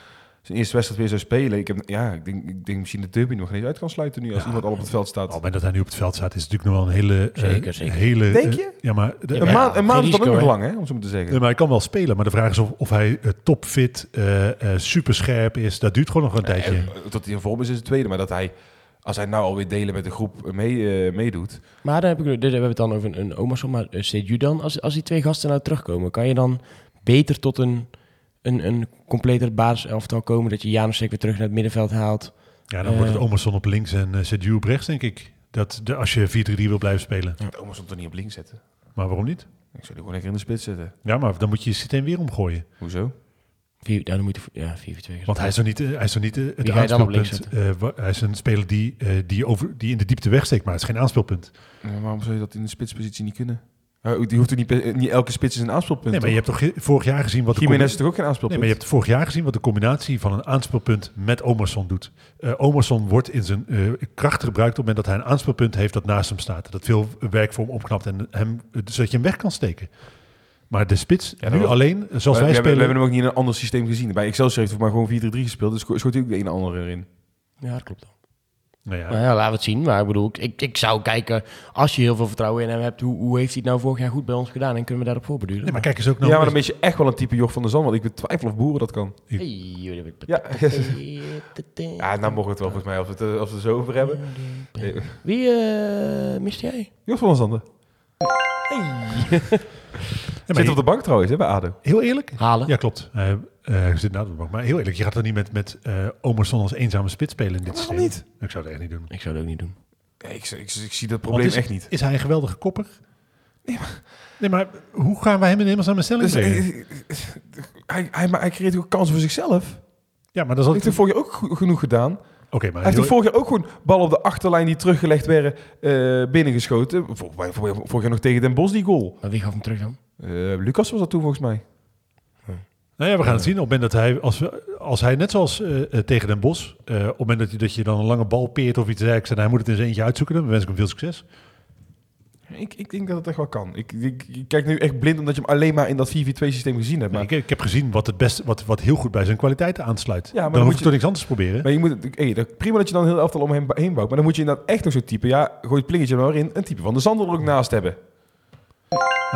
zijn eerste wedstrijd weer zou spelen. Ik, heb, ja, ik, denk, ik denk misschien de derby nog niet eens uit kan sluiten nu als Ja. iemand al op het veld Op het staat. moment dat hij nu op het veld staat, is het natuurlijk nog wel een hele... eh, Zeker, zeker. Hele, Denk eh, je? ja, maar... de- Een Ja, maand, een maand is dan ook nog hè? lang, hè, om zo maar te zeggen. Nee, maar hij kan wel spelen, maar de vraag is of, of hij uh, topfit, eh eh super scherp is. Dat duurt gewoon nog een tijdje. Tot hij in vorm is, is het tweede. Maar dat hij, als hij nou alweer delen met de groep mee, meedoet. Maar dan heb ik, dit, we hebben het dan over een, een Omerson, maar uh, Seju dan, als, als die twee gasten nou terugkomen, kan je dan beter tot een, een, een completer basiselftal komen, dat je Janusek weer terug naar het middenveld haalt? Ja, dan wordt het Eh. Omerson op links en uh, Sergio op rechts, denk ik. Dat de, als je 4-3-3 wil blijven spelen. Ja. Stond er niet op links zetten. Maar waarom niet? Ik zou die gewoon lekker in de spits zetten. Ja, maar dan moet je je systeem weer omgooien. Hoezo? Vier, ja, dan moet je, ja, 4-4-2. Want hij is zo niet, eh, hij is zo niet eh, het Wie ga je dan op links aanspeelpunt. Eh, wa- hij is een speler die, eh, die, over, die in de diepte wegsteekt, maar het is geen aanspeelpunt. Ja, waarom zou je dat in de spitspositie niet kunnen? Die hoeft er niet, niet elke spits is een aanspeelpunt. Nee, maar je hebt toch vorig jaar gezien wat de Jiménez is toch ook geen Nee, aanspeelpunt? maar je hebt vorig jaar gezien wat de combinatie van een aanspeelpunt met Omerson doet. Eh Omerson wordt in zijn eh, kracht gebruikt op het moment dat hij een aanspeelpunt heeft dat naast hem staat. Dat veel werk voor hem opknapt en hem, zodat je hem weg kan steken. Maar de spits, Ja, nu was- alleen, zoals we, wij spelen... we hebben hem ook niet in een ander systeem gezien. Bij Excelsior heeft hij maar gewoon 4-3 gespeeld. Dus scho- schoot hij ook de een en ander erin. Ja, dat klopt. Nou ja, Nou ja, laten we het zien. Maar ik bedoel, ik, ik zou kijken, als je heel veel vertrouwen in hem hebt, hoe, hoe heeft hij het nou vorig jaar goed bij ons gedaan en kunnen we daarop voorbeduren? nee, maar kijk eens ook naar... ja, maar dan ben je echt wel een type Joch van der Zand. Want ik betwijfel of Boeren dat kan. Hey, Ja. Ja, nou mogen we het wel volgens mij als we het, eh, als we het zo over hebben. Wie eh miste jij? Joch van der Zanden. Ja, maar Zit op de bank trouwens, hè, bij ADO. Heel eerlijk? Halen. Ja, klopt. Hij eh, zit nou op de bank. Maar heel eerlijk, je gaat er niet met, met eh Omerson als eenzame spits spelen in dit systeem. niet? Ik zou het echt niet doen. Ik zou het ook niet doen. Nee, ik, ik, ik zie dat probleem is, echt niet. Is hij een geweldige kopper? Nee, maar hoe gaan wij hem in hemelsnaam een stelling Dus, eh, hij, hij, maar hij creëert ook kansen voor zichzelf. Ja, maar dat is Dat heeft hij altijd... vorig jaar ook genoeg gedaan. Oké, maar Hij heeft heel- vorig jaar ook gewoon ballen op de achterlijn die teruggelegd werden eh, binnengeschoten. Vorig, jaar nog tegen Den Bosch die goal. Maar wie gaf hem terug dan? Eh, Lucas was dat toen volgens mij. Nou ja, we gaan het zien. Op het moment dat hij, als, we, als hij net zoals eh, tegen Den Bosch, eh, op het moment dat je, dat je dan een lange bal peert of iets dergelijks en hij moet het in zijn eentje uitzoeken, dan wens ik hem veel succes. Ik, ik denk dat het echt wel kan. Ik, ik, ik kijk nu echt blind omdat je hem alleen maar in dat 4-4-2 systeem gezien hebt. Maar, ik, ik heb gezien wat, het beste, wat, wat heel goed bij zijn kwaliteiten aansluit. Ja, maar dan dan hoef moet je toch niks anders te proberen. maar je moet, hey, dat- prima dat je dan heel elftal om hem heen bouwt. Maar dan moet je inderdaad echt nog zo'n type. Ja, gooi het plingetje maar in. Een type van de Zander er ook naast hebben.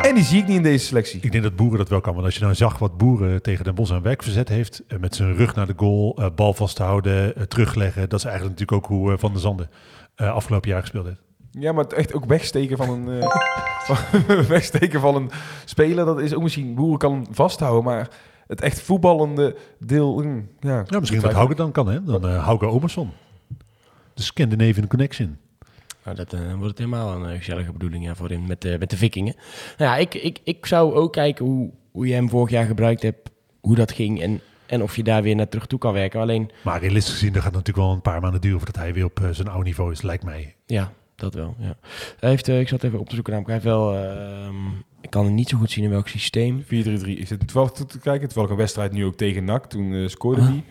En die zie ik niet in deze selectie. Ik denk dat Boeren dat wel kan. Want als je nou zag wat Boeren tegen Den Bosch aan werk verzet heeft, eh, met zijn rug naar de goal, eh, bal vasthouden, eh, terugleggen, dat is eigenlijk natuurlijk ook hoe Van der Zanden afgelopen jaar gespeeld heeft. Ja, maar het echt ook wegsteken van een, eh, van- wegsteken van een speler, dat is ook misschien, Boeren kan hem vasthouden, maar het echt voetballende deel, mm, ja. Ja, misschien wat Hauke dan kan, hè? Dan eh Hauke Omerson. De Scandinavian Connection. Nou, dat eh, wordt het helemaal een gezellige bedoeling ja, voorin met, de met de vikingen. Nou ja, ik, ik, ik zou ook kijken hoe, hoe je hem vorig jaar gebruikt hebt, hoe dat ging en, en of je daar weer naar terug toe kan werken. Alleen, Maar realistisch gezien, dat gaat natuurlijk wel een paar maanden duren voordat hij weer op zijn oude niveau is, lijkt mij. ja, dat wel. Ja. Hij heeft, eh, ik zat even op te zoeken hem. Hij heeft wel, ehm, ik kan het niet zo goed zien in welk systeem. 4-3-3. Ik zit toevallig toe te kijken, terwijl ik een wedstrijd nu ook tegen NAC, toen eh, scoorde Ah. hij.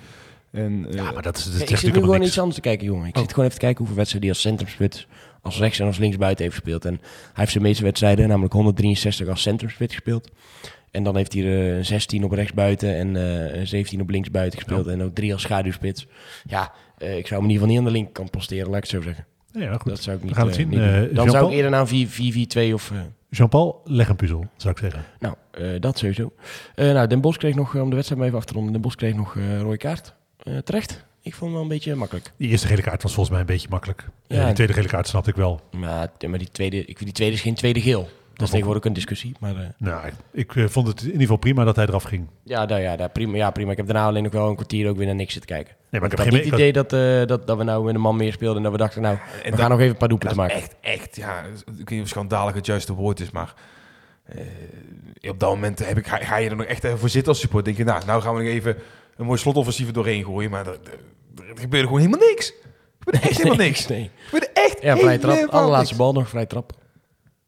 En, eh, Ja, maar dat, is, dat Nee, zegt ik zit nu natuurlijk gewoon iets anders te kijken, jongen. Ik Oh. zit gewoon even te kijken hoeveel wedstrijden hij als centrumspits, als rechts en als linksbuiten heeft gespeeld. En hij heeft zijn meeste wedstrijden, namelijk 163 als centrumspits gespeeld. En dan heeft hij er eh, 16 op rechtsbuiten en eh 17 op linksbuiten gespeeld. En ook drie als schaduwspits. Ja, eh, ik zou hem in ieder geval niet aan de linkerkant posteren, laat ik het zo zeggen. Ja, goed. Dat zou ik niet, We gaan het eh, zien. niet doen. Eh, Dan zou ik eerder naar een 4-4-2 of... eh, Jean-Paul, leg een puzzel, zou ik zeggen. nou, dat sowieso. Nou, Den Bos kreeg nog, om de wedstrijd maar even af te ronden, Den Bos kreeg nog eh rode kaart. Terecht. Ik vond hem wel een beetje makkelijk. Die eerste gele kaart was volgens mij een beetje makkelijk. Ja. Die tweede gele kaart snapte ik wel. Maar, maar die, tweede, ik die tweede is geen tweede geel. Dat is tegenwoordig ook een discussie. Maar eh, Nou, ik, ik eh, vond het in ieder geval prima dat hij eraf ging. ja, daar, ja, daar, prima, ja, prima. Ik heb daarna alleen nog wel een kwartier ook weer naar niks zitten kijken. Nee, maar ik heb niet geen het idee dat, eh, dat, dat we nou met een man meer speelden en dat we dachten, nou, we gaan nog even een paar doelpunten maken. echt, echt, ja, ik weet niet of schandalig het juiste woord is, maar op dat moment heb ik, ga, ga je er nog echt even voor zitten als support. denk je, nou, nou gaan we nog even een mooi slotoffensief er doorheen gooien, maar er, er, er gebeurde gewoon helemaal niks. Er gebeurde echt helemaal niks. Nee. Er gebeurde echt Ja, vrij trap. Allerlaatste bal nog, vrij trap.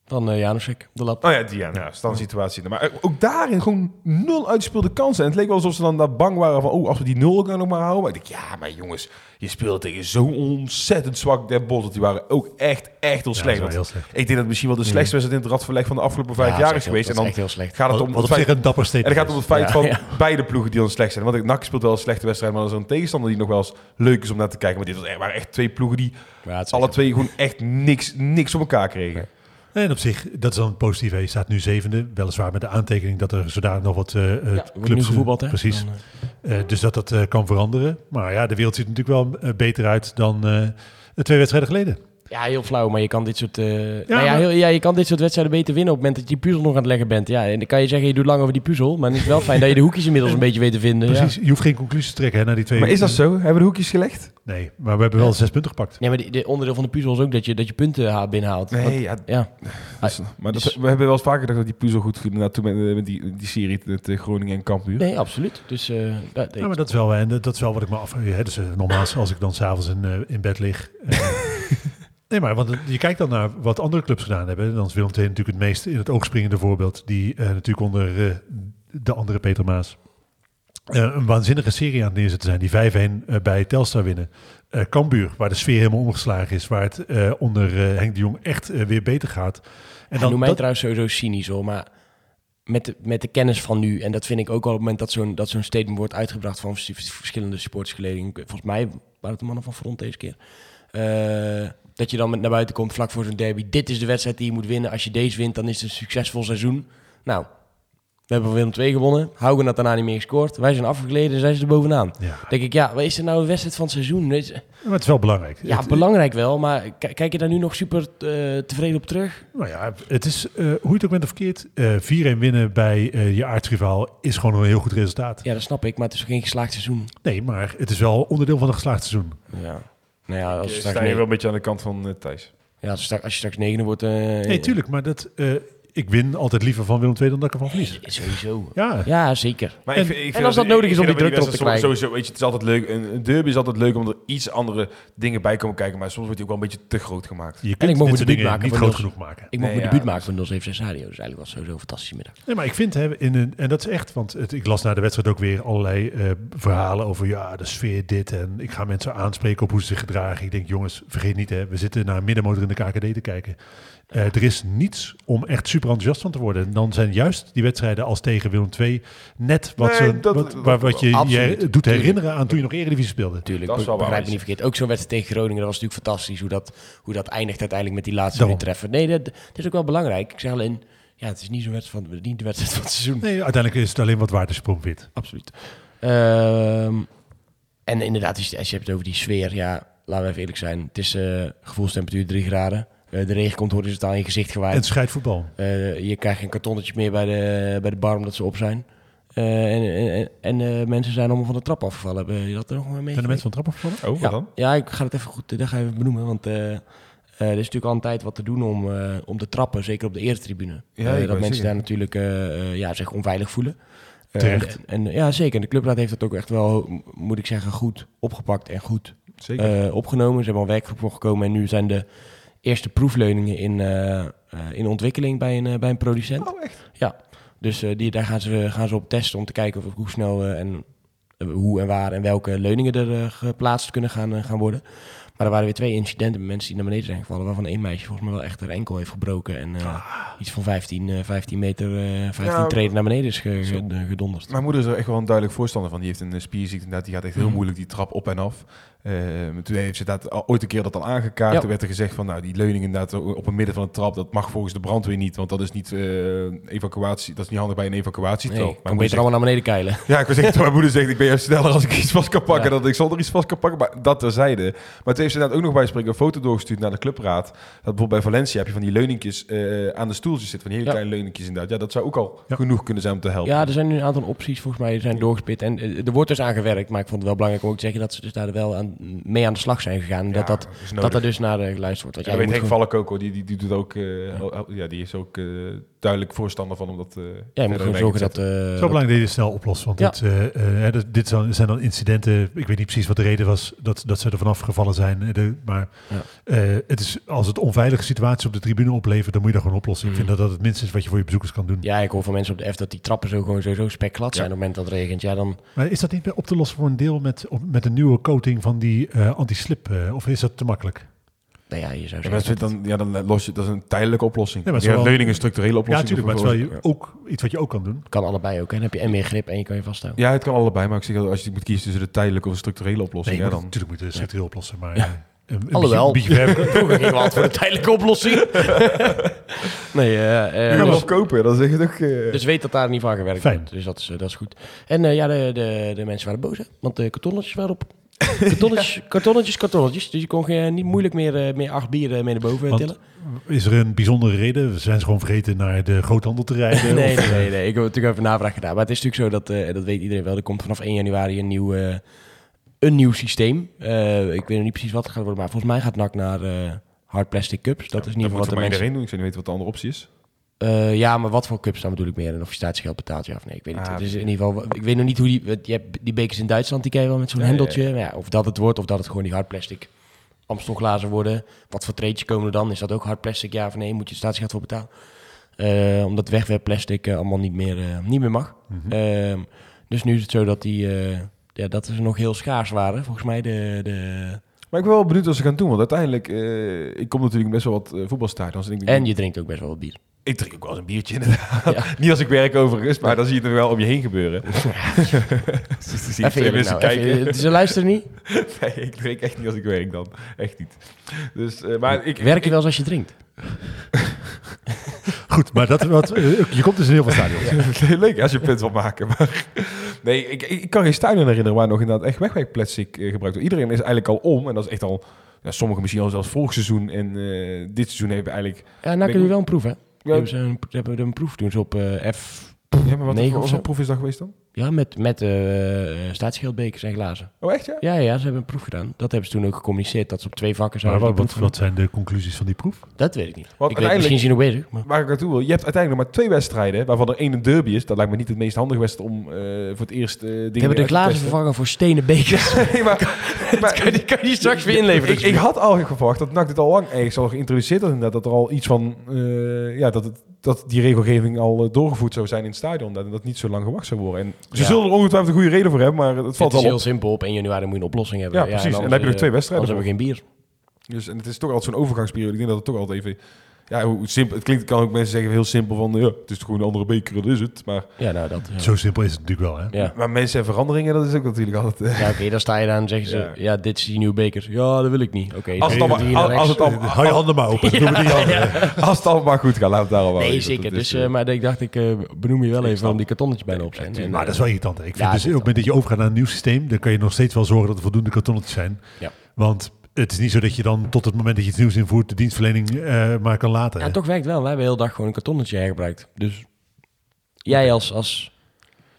Van uh, Janusek, de lap. Oh ja, die ja, nou. Maar ook daarin gewoon nul uitgespeelde kansen. En het leek wel alsof ze dan daar bang waren van... oh, als we die nul ook nog maar houden. Maar ik denk, ja, maar jongens, je speelt tegen zo'n ontzettend zwak Den Bosch. Dat die waren ook echt, echt heel Ja, slecht. dat heel slecht. Ik denk dat het misschien wel de slechtste wedstrijd in het radverleg van de afgelopen vijf Ja, jaar is heel- geweest. En dan is echt heel slecht. gaat het om wat het op feit... zich een dapper En statement het gaat om het feit Ja, van ja. beide ploegen die dan slecht zijn. Want NAC speelt wel een slechte wedstrijd, maar dat is een tegenstander die nog wel eens leuk is om naar te kijken. Maar dit was echt, waren echt twee ploegen die alle twee gewoon echt niks, niks op elkaar kregen. En op zich, dat is dan het positieve. Je staat nu zevende, weliswaar met de aantekening dat er zodanig nog wat eh, eh, Ja, clubs... gevoetbald, hè? Precies. Dan, eh, Eh, dus dat dat eh, kan veranderen. Maar ja, de wereld ziet natuurlijk wel eh, beter uit dan eh, twee wedstrijden geleden. Ja, heel flauw, maar je kan dit soort, eh, nou ja, maar- heel, ja, je kan dit soort wedstrijden beter winnen op het moment dat je die puzzel nog aan het leggen bent. Ja, en dan kan je zeggen, je doet lang over die puzzel, maar het is wel fijn dat je de hoekjes inmiddels een beetje weet te vinden. Ja. Precies, je hoeft geen conclusies te trekken hè, naar die twee. Maar is dat zo? Hebben we de hoekjes gelegd? Nee, maar we hebben wel zes punten gepakt. Nee, maar de, de onderdeel van de puzzel is ook dat je, dat je punten ha- binnenhaalt. Want- Nee, ja, ja. dus- maar dat, dus- we hebben wel eens vaker gedacht dat die puzzel goed ging. Nou, toen met, met die, die serie met eh, Groningen en Cambuur. Nee, absoluut. Dus eh, dat, Ja, maar dat is wel, en dat is wel wat ik me af... Hè, dus, nogmaals, als ik dan s'avonds in, in bed lig... nee, maar want je kijkt dan naar wat andere clubs gedaan hebben. Dan is Willem II natuurlijk het meest in het oog springende voorbeeld. Die eh, natuurlijk onder eh, de andere Peter Maas... eh, een waanzinnige serie aan het neerzetten zijn. Die 5-1 eh, bij Telstar winnen. Cambuur, waar de sfeer helemaal omgeslagen is. Waar het onder Henk de Jong echt weer beter gaat. En En noem mij dat- trouwens sowieso cynisch hoor, maar met de, met de kennis van nu, en dat vind ik ook al op het moment dat zo'n dat zo'n statement wordt uitgebracht van vers- verschillende supportersgeledingen, volgens mij waren het de mannen van Front deze keer, dat je dan met naar buiten komt vlak voor zo'n derby. Dit is de wedstrijd die je moet winnen. Als je deze wint, dan is het een succesvol seizoen. Nou, we hebben Willem 2 gewonnen. Haugen had daarna niet meer gescoord. Wij zijn afgegleden en zij zijn er bovenaan. Ja, denk ik, ja, wat is er nou een wedstrijd van het seizoen? Is- maar het is wel belangrijk. Ja, Het- belangrijk wel, maar kijk je daar nu nog super eh, tevreden op terug? Nou ja, het is, eh, hoe je het ook bent of verkeerd, eh 4-1 winnen bij je aardsrivaal is gewoon een heel goed resultaat. Ja, dat snap ik, maar het is geen geslaagd seizoen. Nee, maar het is wel onderdeel van een geslaagd seizoen. Ja. Nou ja, als, Je sta straks je negen- wel een beetje aan de kant van eh, Thijs. ja, als, je straks, als je straks negende wordt... eh, Nee, tuurlijk, maar dat, eh, ik win altijd liever van Willem II dan dat ik ervan verlies. Sowieso. Ja, Ja, zeker. Maar En- ik ik en als dat nodig is om ik die druk erop te krijgen. Sowieso, weet je, het is altijd leuk. Een, een derby is altijd leuk omdat er iets andere dingen bij komen kijken. Maar soms wordt die ook wel een beetje te groot gemaakt. je ik kunt mocht dit mijn debuut maken niet groot genoeg maken. Ik mocht mijn debuut maken van 076 Radio. Dus eigenlijk was sowieso een fantastische middag. Nee, maar ik vind, hè, in een, en dat is echt, want het, ik las na de wedstrijd ook weer allerlei eh, verhalen over, ja, de sfeer dit. En ik ga mensen aanspreken op hoe ze zich gedragen. Ik denk, jongens, vergeet niet, hè, we zitten naar een middenmotor in de KKD te kijken. Eh, er is niets om echt super enthousiast van te worden. En dan zijn juist die wedstrijden als tegen Willem II net wat, Nee, ze, dat- wat, wat je absoluut. je doet herinneren aan toen je nog Eredivisie speelde. Natuurlijk, Dat is be- wel waar, begrijp me is. niet verkeerd. Ook zo'n wedstrijd tegen Groningen, dat was natuurlijk fantastisch. Hoe dat, hoe dat eindigt uiteindelijk met die laatste weer treffen. Nee, dat, dat is ook wel belangrijk. Ik zeg alleen, ja, het is niet zo'n wedstrijd van, niet de wedstrijd van het seizoen. Nee, uiteindelijk is het alleen wat waard als je. Absoluut. Ehm, en inderdaad, als je, hebt over die sfeer, ja, laten we even eerlijk zijn. Het is eh gevoelstemperatuur 3 graden. Eh, de regen komt horizontaal in je gezicht gewaaid. het scheidvoetbal. Eh, je krijgt geen kartonnetje meer bij de, bij de bar omdat ze op zijn. Eh, en en, en mensen zijn allemaal van de trap afgevallen. Hebben je dat er nog mee? Zijn de mensen van de trap afgevallen? Oh, ja, dan? ja, ik ga het even goed, dat ga even benoemen. Want er is natuurlijk al een tijd wat te doen om, om de trappen, zeker op de eretribune. Ja, Eh, ik dat mensen zeggen. daar natuurlijk ja, zich onveilig voelen. Terecht. en, en, ja, zeker. En de clubraad heeft dat ook echt wel, moet ik zeggen, goed opgepakt en goed Zeker. opgenomen. Ze hebben al werkgroep voor gekomen en nu zijn de eerste proefleuningen in, eh, eh, in ontwikkeling bij een, eh, bij een producent. oh, echt? Ja, dus eh, die, daar gaan ze, gaan ze op testen om te kijken of, hoe snel en hoe en waar en welke leuningen er geplaatst kunnen gaan, gaan worden. Maar er waren weer twee incidenten met mensen die naar beneden zijn gevallen, waarvan één meisje volgens mij wel echt haar enkel heeft gebroken en eh, iets van 15, eh, 15 meter, eh 15 Ja, treden naar beneden is ge- ge- de- gedonderd. Mijn moeder is er echt wel een duidelijk voorstander van. Die heeft een spierziekte inderdaad. Die gaat echt heel Mhm. moeilijk die trap op en af. Eh, toen heeft ze dat al- ooit een keer dat al aangekaart. Ja. Toen werd er gezegd van, nou, die leuning inderdaad op het midden van de trap, dat mag volgens de brandweer niet, want dat is niet eh, evacuatie, dat is niet handig bij een evacuatie. Nee, kan beter moeder allemaal naar beneden keilen. ja, ik wil zeggen, toen mijn moeder zegt, ik ben juist sneller als ik iets vast kan pakken, Ja. dan ik zal er iets vast kan pakken. Maar dat terzijde. Maar toen heeft ze inderdaad ook nog bij spreken een foto doorgestuurd naar de clubraad. Dat bijvoorbeeld bij Valencia heb je van die leuningjes eh, aan de stoeltjes zitten, van die hele Ja. kleine leuningjes inderdaad. Ja, dat zou ook al Ja. genoeg kunnen zijn om te helpen. Ja, er zijn nu een aantal opties volgens mij die zijn doorgespit. En eh, er wordt dus aan gewerkt, maar ik vond het wel belangrijk om ook te zeggen dat ze dus daar wel aan, mee aan de slag zijn gegaan. Ja, dat, dat, dat er dus naar eh, geluisterd wordt. Want Ja, ja, weet Henk gewoon- ook hoor, die, die, die doet ook, oh, ja, die is ook eh, duidelijk voorstander van om dat... eh, Ja, je moet gewoon zorgen dat... eh, Het dat- belangrijk dat je snel oplost. Want Ja. dit, eh, eh, hè, dit- dit zijn zijn dan incidenten. Ik weet niet precies wat de reden was dat, dat ze er vanaf gevallen zijn. eh, de- maar Ja. eh, het is, als het onveilige situaties op de tribune oplevert, dan moet je dat gewoon oplossen. Ik Mhm. vind dat dat het minste is wat je voor je bezoekers kan doen. Ja, ik hoor van mensen op de F dat die trappen zo gewoon sowieso spekglad zijn Ja. op het moment dat het regent. Ja, dan... Maar is dat niet meer op te lossen voor een deel met, op- met een nieuwe coating van die eh, anti-slip? eh, of is dat te makkelijk? Nou ja, je zou Ja, zeggen... dat, is dan, ja, dan los je, dat is een tijdelijke oplossing. Nee, maar Ja, het is wel- leuning een structurele Ja, oplossing. natuurlijk. Maar het is wel je ook iets wat je ook kan doen. Het kan allebei ook. Dan heb je en meer grip en je kan je vasthouden. Ja, het kan allebei. Maar ik zeg, dat als je moet kiezen tussen de tijdelijke of de structurele oplossing, Nee, ja, dan... natuurlijk moet je het structureel oplossen. Maar Ja. eh, een, een Alhoewel. beetje, een beetje Vroeger voor de tijdelijke oplossing. nee, eh, eh, Ja, dus, kopen, dan zeg je toch... eh, dus weet dat daar niet van gewerkt Fijn. wordt. Dus dat is, dat is goed. En eh, ja, de, de, de mensen waren boos, hè? Want de kartonnetjes waren op. Kartonnetjes, kartonnetjes, kartonnetjes. Dus je kon geen, niet moeilijk meer, eh, meer acht bieren mee naar boven Want- tillen. Is er een bijzondere reden? Zijn ze gewoon vergeten naar de groothandel te rijden? Nee, Of, nee, nee, nee. Ik heb natuurlijk even navraag gedaan. Maar het is natuurlijk zo dat, eh, dat weet iedereen wel. Er komt vanaf 1 januari een nieuw, eh, een nieuw systeem. Eh, ik weet nog niet precies wat het gaat worden. Maar volgens mij gaat NAC naar eh, hard plastic cups. Dat is moet wat de mensen... iedereen doen. Ik zou niet weten wat de andere optie is. Eh, ja, maar wat voor cups dan bedoel ik meer? En of je statiegeld betaalt, ja of nee? Ik weet niet. Ah, dus in ieder geval, ik weet nog niet hoe die... Je hebt die bekers in Duitsland, die ken je wel met zo'n hendeltje. Ja, of dat het wordt, of dat het gewoon die hard plastic Amstelglazen worden. Wat voor treetjes komen er dan? Is dat ook hard plastic, ja of nee? Moet je statiegeld voor betalen? Eh, omdat wegwerpplastic eh, allemaal niet meer, niet meer mag. Mhm. Ehm, dus nu is het zo dat die... ja, dat ze nog heel schaars waren. Volgens mij de... de... Maar ik ben wel benieuwd wat ze gaan doen. Want uiteindelijk, ik kom natuurlijk best wel wat voetbalstadions. En ik, denk, En je drinkt ook best wel wat bier. Ik drink ook wel eens een biertje inderdaad. Ja. Niet als ik werk overigens, maar dan zie je het er wel om je heen gebeuren. Dus zie je Even nou. kijken. Ze luisteren niet. Nee, ik drink echt niet als ik werk dan. Echt niet. Dus, eh, maar ik, Werk je ik- wel eens als je drinkt? Goed, maar dat, wat, eh, je komt dus in heel veel stadions. Leuk als je punt wil maken. Maar nee, ik, ik, kan geen stadion herinneren waar nog inderdaad echt wegwerkplastic eh, gebruikt wordt. Iedereen is eigenlijk al om. En dat is echt al, ja, sommigen misschien al zelfs vorig seizoen. En eh, dit seizoen hebben eigenlijk... Ja, nou kun je wel een proef, hè? Ja, Hebben ze een, hebben we een proef doen ze op eh, F. ja, maar wat of wat voor proef is dat geweest dan? Ja, met, met eh staatsgeldbekers en glazen. Oh, echt ja? Ja, ja, ze hebben een proef gedaan. Dat hebben ze toen ook gecommuniceerd, dat ze op twee vakken Maar zouden wat, doen wat, wat zijn de conclusies van die proef? Dat weet ik niet. Want ik weet, misschien ze nog bezig. Maar... Waar ik naartoe wil. Je hebt uiteindelijk nog maar twee wedstrijden, waarvan er één een derby is. Dat lijkt me niet het meest handige wedstrijd om eh, voor het eerst eh dingen We hebben de glazen vervangen voor stenen bekers. Nee, maar, maar die kan je straks weer inleveren. Ik, ik had al verwacht dat NAC dit al lang ergens al geïntroduceerd had. Inderdaad, dat er al iets van, eh, ja, dat, het, dat die regelgeving al eh, doorgevoerd zou zijn in het stadion. Dat dat niet zo lang gewacht zou worden. En ze zullen er ongetwijfeld een goede reden voor hebben, maar het valt het is wel heel simpel. Op 1 januari moet je een oplossing hebben. Ja, precies. En dan heb je nog eh, twee wedstrijden Anders hebben we geen bier. Dus, en het is toch altijd zo'n overgangsperiode. Ik denk dat het toch altijd even... Ja, hoe simpel, het klinkt, kan ook mensen zeggen heel simpel van, ja, het is gewoon een andere beker, dat is het. Maar, Ja, nou dat. ja. Zo simpel is het natuurlijk wel. Hè? Ja, maar mensen en veranderingen, dat is ook natuurlijk altijd... ja oké, dan sta je daar en zeggen ze, Ja. ja. dit is die nieuwe beker. Ja, dat wil ik niet. Oké, Als het dan naar als het allemaal- Hou je handen maar open. Als het allemaal goed gaat, we het daarop houden. Nee, zeker. Dus, eh, eh, maar ik dacht, ik eh, benoem je wel even waarom die kartonnetjes bijna op zijn. En, Maar dat is wel irritant. Ik vind Ja, dus op het moment dat je overgaat naar een nieuw systeem, dan kan je nog steeds wel zorgen dat er voldoende kartonnetjes zijn. Ja. Want het is niet zo dat je dan tot het moment dat je iets nieuws invoert, de dienstverlening eh, maar kan laten. Ja, toch werkt wel. Wij hebben de hele dag gewoon een kartonnetje hergebruikt. Dus jij als, als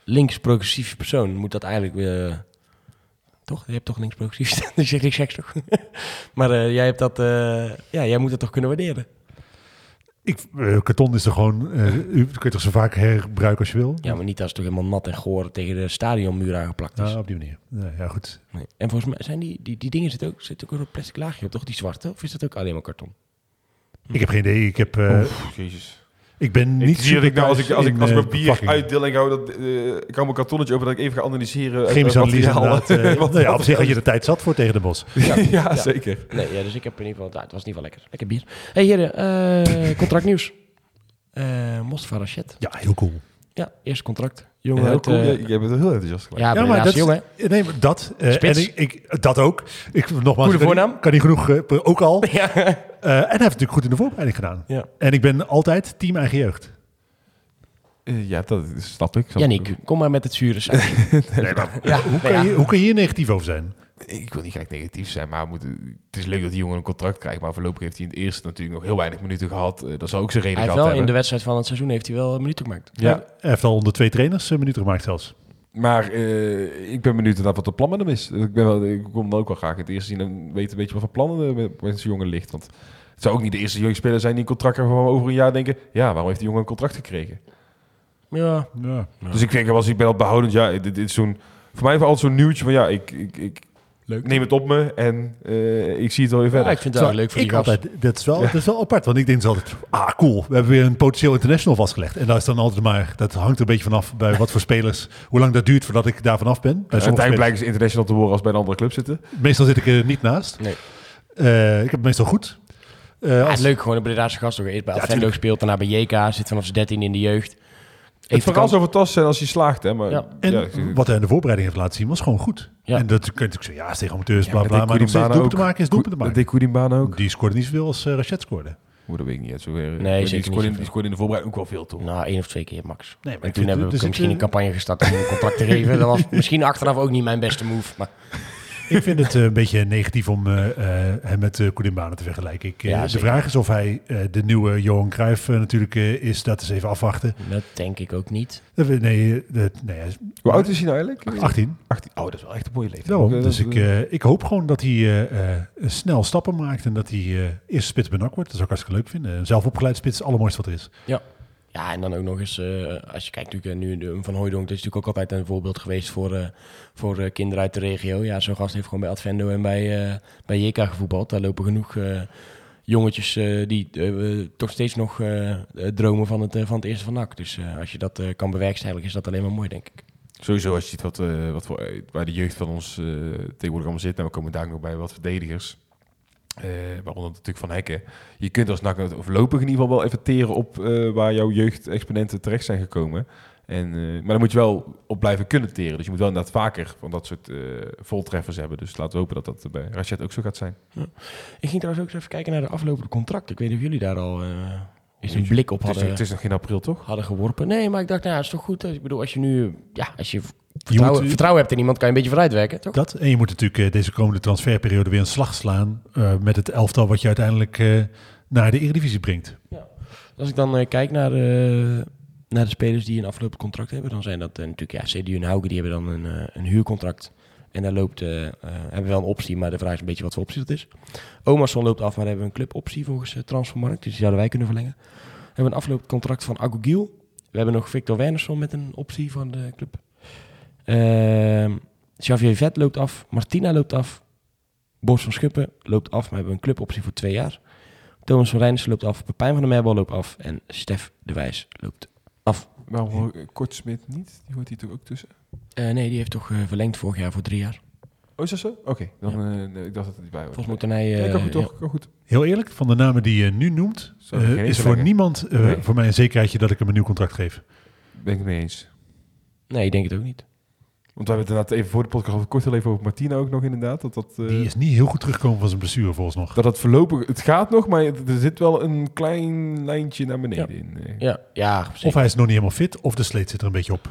links-progressief persoon moet dat eigenlijk weer... Toch? Je hebt toch links-progressief? dus zeg ik seks toch? maar eh, jij hebt dat... eh, ja, jij moet het toch kunnen waarderen? Ik, eh, karton is er gewoon, eh, u kun je toch zo vaak hergebruiken als je wil? Ja, maar niet als het toch helemaal nat en goor tegen de stadionmuur aangeplakt is. Ja, op die manier. Ja, ja, goed. Nee. En volgens mij zijn die, die, die dingen zitten ook, zitten ook een plastic laagje op, toch? Die zwarte? Of is dat ook alleen maar karton? Ik heb geen idee. Ik, heb, eh, Oef, jezus. Ik ben niet zie dat ik nou, als ik, als ik, als ik eh, mijn bier uitdeel en ik hou, dat, eh, ik hou mijn kartonnetje open, dat ik even ga analyseren. analyse inderdaad. eh, wat- nou ja, op zich had je de tijd zat voor tegen de bos. Ja, zeker. Nee, ja, dus ik heb in ieder geval... nou, het was in ieder geval lekker. Lekker bier. hey, heren. eh contractnieuws. Eh Mostafa Rachet. Ja, heel cool. Ja, eerste contract. Jongen Heel uit... cool. Ja, bent er heel enthousiast gelijk. ja, Ja, maar maar dat, jong, hè? is- nee, maar dat. Spits. en ik, ik, dat ook. Ik, nogmaals, Goede voornaam. Kan niet genoeg, eh, ook al. Ja. Eh, en hij heeft natuurlijk goed in de voorbereiding gedaan. ja. En ik ben altijd team eigen jeugd. Eh, ja, dat is- snap ik. Snap Yannick, kom maar met het zure sausje. ja, Hoe kan, je, hoe kan je hier negatief over zijn? Ik. Wil niet gelijk negatief zijn, maar het is leuk dat die jongen een contract krijgt. Maar voorlopig heeft hij in het eerste natuurlijk nog heel weinig minuten gehad. Eh, dat zou ook zijn reden Hij heeft gehad wel in de hebben. wedstrijd van het seizoen heeft hij wel minuten gemaakt. Ja, Hij heeft al onder twee trainers eh, minuten gemaakt zelfs. maar eh, ik ben benieuwd inderdaad wat de plan met hem is. Ik, ben wel, ik kom dan ook wel graag in het eerste zien en weten een beetje wat voor plannen er met, met zijn jongen ligt. Want Het zou ook niet de eerste jeugdspeler zijn die een contract hebben over een jaar denken... ja, waarom heeft die jongen een contract gekregen? Ja, Ja. Dus ik denk, als ik ben al behoudend, ja, dit, dit is zo'n... Voor mij is het altijd zo'n nieuwtje van, ja, ik, ik, ik leuk. neem het op me en eh, ik zie het wel weer Ja, verder. ik vind het wel leuk voor die ik gast. altijd, dat, is wel, dat is wel apart, want ik denk dus altijd, ah cool, we hebben weer een potentieel international vastgelegd. En daar is dan altijd maar, dat hangt er een beetje vanaf bij wat voor spelers, hoe lang dat duurt voordat ik daar vanaf ben. Bij uiteindelijk blijken ze international te worden als bij een andere club zitten. Meestal zit ik er niet naast. Nee. Eh, ik heb het meestal goed. Eh, Ja, als- leuk gewoon een Bredaarse gast. Ook eerst bij Ja, gespeeld, daarna bij JK, zit vanaf zijn 13 in de jeugd. Het verhaal zou fantastisch zijn als hij slaagt, hè. Maar, Ja. En ja, wat hij in de voorbereiding heeft laten zien was gewoon goed. Ja. En dat kun je natuurlijk zeggen, ja, is tegen amateurs, Ja, bla maar bla. dat Maar deed nog steeds doelpunt te maken is doelpunt te Dat maken. deed Koedimbana ook. Die scoorde niet zoveel als uh, Rachet scoorde. Hoe dat weet ik niet. Zo weer, Nee, die zeker scoorde, niet in, die scoorde in de voorbereiding ook wel veel, toch? Nou, één of twee keer max. Nee, maar en toen hebben we zit, misschien eh, een campagne gestart om een contract te geven. Dat was misschien achteraf ook niet mijn beste move. Maar Ik vind het eh, een beetje negatief om eh, eh, hem met uh, Koedimbana te vergelijken. Ik, eh, Ja, de zeker. vraag is of hij eh, de nieuwe Johan Cruijff natuurlijk eh, is. Dat is even afwachten. dat denk ik ook niet. Nee, Hoe oud is hij nou eigenlijk? 18. 18. Oh, dat is wel echt een mooie leeftijd. Dus ik, ik hoop gewoon dat hij eh, eh, snel stappen maakt. En dat hij eh eerste spits bij NAC wordt. Dat zou ik hartstikke leuk vinden. Een zelf opgeleid spits, het allermooiste wat er is. Ja, en dan ook nog eens, eh, als je kijkt natuurlijk eh, nu de- Van Hooijdonk, dat is natuurlijk ook altijd een voorbeeld geweest voor, eh, voor eh, kinderen uit de regio. Ja, zo'n gast heeft gewoon bij Advendo en bij, eh bij JK gevoetbald. Daar lopen genoeg eh, jongetjes eh, die eh, toch steeds nog eh, eh, dromen van het, eh, van het eerste van NAC. Dus eh, als je dat eh, kan bewerkstelligen, is dat alleen maar mooi, denk ik. Sowieso, als je ziet wat, eh, wat voor, eh, waar de jeugd van ons eh, tegenwoordig allemaal zit. En we komen daar nog bij wat verdedigers. Eh, waaronder natuurlijk Van Hekken. Je kunt als NAC of voorlopig in ieder geval wel even teren op eh, waar jouw jeugdexponenten terecht zijn gekomen. En, eh, maar dan moet je wel op blijven kunnen teren. Dus je moet wel inderdaad vaker van dat soort voltreffers hebben. Dus laten we hopen dat dat bij Rachet ook zo gaat zijn. Ik ging trouwens ook eens even kijken naar de aflopende contracten. Ik weet niet of jullie daar al eens een blik op hadden, het is nog geen april, toch? hadden geworpen. Nee, maar ik dacht, nou, ja, het is toch goed. Ik bedoel, als je nu, ja, als je vertrouwen, moet- vertrouwen hebt in iemand, kan je een beetje vooruitwerken, toch? Dat. En je moet natuurlijk eh, deze komende transferperiode weer een slag slaan. eh, met het elftal wat je uiteindelijk eh, naar de Eredivisie brengt. Als ik dan eh, kijk naar de, naar de spelers die een aflopend contract hebben, dan zijn dat natuurlijk, ja, CDU en Hauke, die hebben dan een, een huurcontract. En daar loopt, hebben wel een optie, maar de vraag is een beetje wat voor optie dat is. Omerson loopt af, maar hebben we een cluboptie volgens eh, Transfermarkt, dus die zouden wij kunnen verlengen. We hebben een aflopend contract van Agogiel. We hebben nog Victor Wernersson met een optie van de club. Ehm Xavier Vet loopt af, Martina loopt af, Bos van Schuppen loopt af, maar we hebben een cluboptie voor twee jaar. Thomas van Rijnissen loopt af, Pepijn van der Merbal loopt af en Stef de Wijs loopt af. Waarom Kortsmit niet? Die hoort hier toch ook tussen? Eh, nee, die heeft toch eh, verlengd vorig jaar voor drie jaar. Oh, is dat zo? Oké, dan eh, nee, ik dacht dat het niet bij was. Volgens mij moeten hij... Ja, eh, ik goed, ja. toch? Goed. Heel eerlijk, van de namen die je nu noemt, eens is voor niemand eh, Nee. voor mij een zekerheidje dat ik hem een nieuw contract geef. Ben ik het mee eens. Nee, ik denk het ook niet. Want we hebben het inderdaad even voor de podcast al kort heel even over Martina ook nog inderdaad. Dat dat, eh, Die is niet heel goed teruggekomen van zijn blessure volgens nog. dat het voorlopig, het gaat nog, maar er zit wel een klein lijntje naar beneden in. eh. Ja, ja Of zeker. hij is nog niet helemaal fit, of de sleet zit er een beetje op.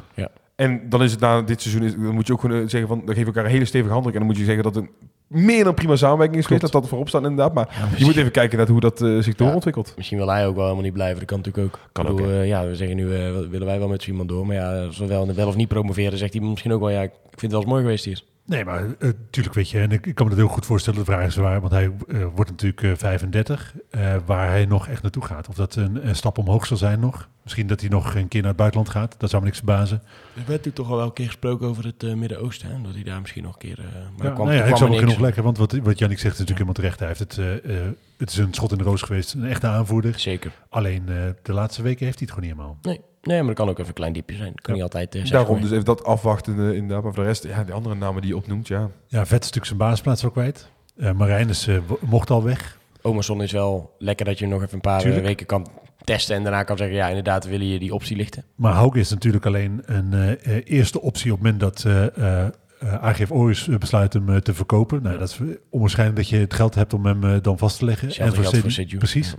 En dan is het na dit seizoen, is, dan moet je ook gewoon eh, zeggen van, dan geef je elkaar een hele stevige handdruk. En dan moet je zeggen dat een meer dan prima samenwerking is geweest. Dat dat voorop staat inderdaad. Maar Ja, je moet even kijken naar hoe dat eh, zich doorontwikkelt. misschien wil hij ook wel helemaal niet blijven. Dat kan natuurlijk ook. Kan bedoel, ook, eh, ja, we zeggen nu, eh, willen wij wel met zo iemand door. Maar ja, als we wel, wel of niet promoveren, zegt hij misschien ook wel, ja, ik vind het wel eens mooi geweest hier. Nee, maar natuurlijk weet je, en ik, ik kan me dat heel goed voorstellen, de vraag is waar, want hij eh, wordt natuurlijk eh, 35, eh, waar hij nog echt naartoe gaat. Of dat een, een stap omhoog zal zijn nog. Misschien dat hij nog een keer naar het buitenland gaat, dat zou me niks verbazen. Er werd natuurlijk toch al wel een keer gesproken over het eh, Midden-Oosten. hè, Dat hij daar misschien nog een keer... eh, maar Ja, kwam, nou ja, ik zou genoeg lekker, want wat, wat Jannik zegt is natuurlijk helemaal terecht. Hij heeft het, eh, eh, het is een schot in de roos geweest, een echte aanvoerder. Zeker. Alleen eh, de laatste weken heeft hij het gewoon niet helemaal. Nee, nee, maar dat kan ook even een klein diepje zijn. Dat kan Ja. niet altijd uh, Daarom dus even dat afwachten eh, inderdaad. Maar voor de rest, ja, die andere namen die je opnoemt, ja. Ja, Vet is natuurlijk zijn basisplaats ook kwijt. Eh Marijn is, eh, mocht al weg. Omerson is wel lekker dat je nog even een paar eh, Tuurlijk. weken kan testen. En daarna kan zeggen, ja, inderdaad, willen je die optie lichten. Maar Hauke is natuurlijk alleen een eh, eh, eerste optie op het moment dat eh eh, eh, AGF eh, besluit hem eh, te verkopen. Nou, dat is onwaarschijnlijk dat je het geld hebt om hem dan vast te leggen. Cedi- voor Seju. Precies.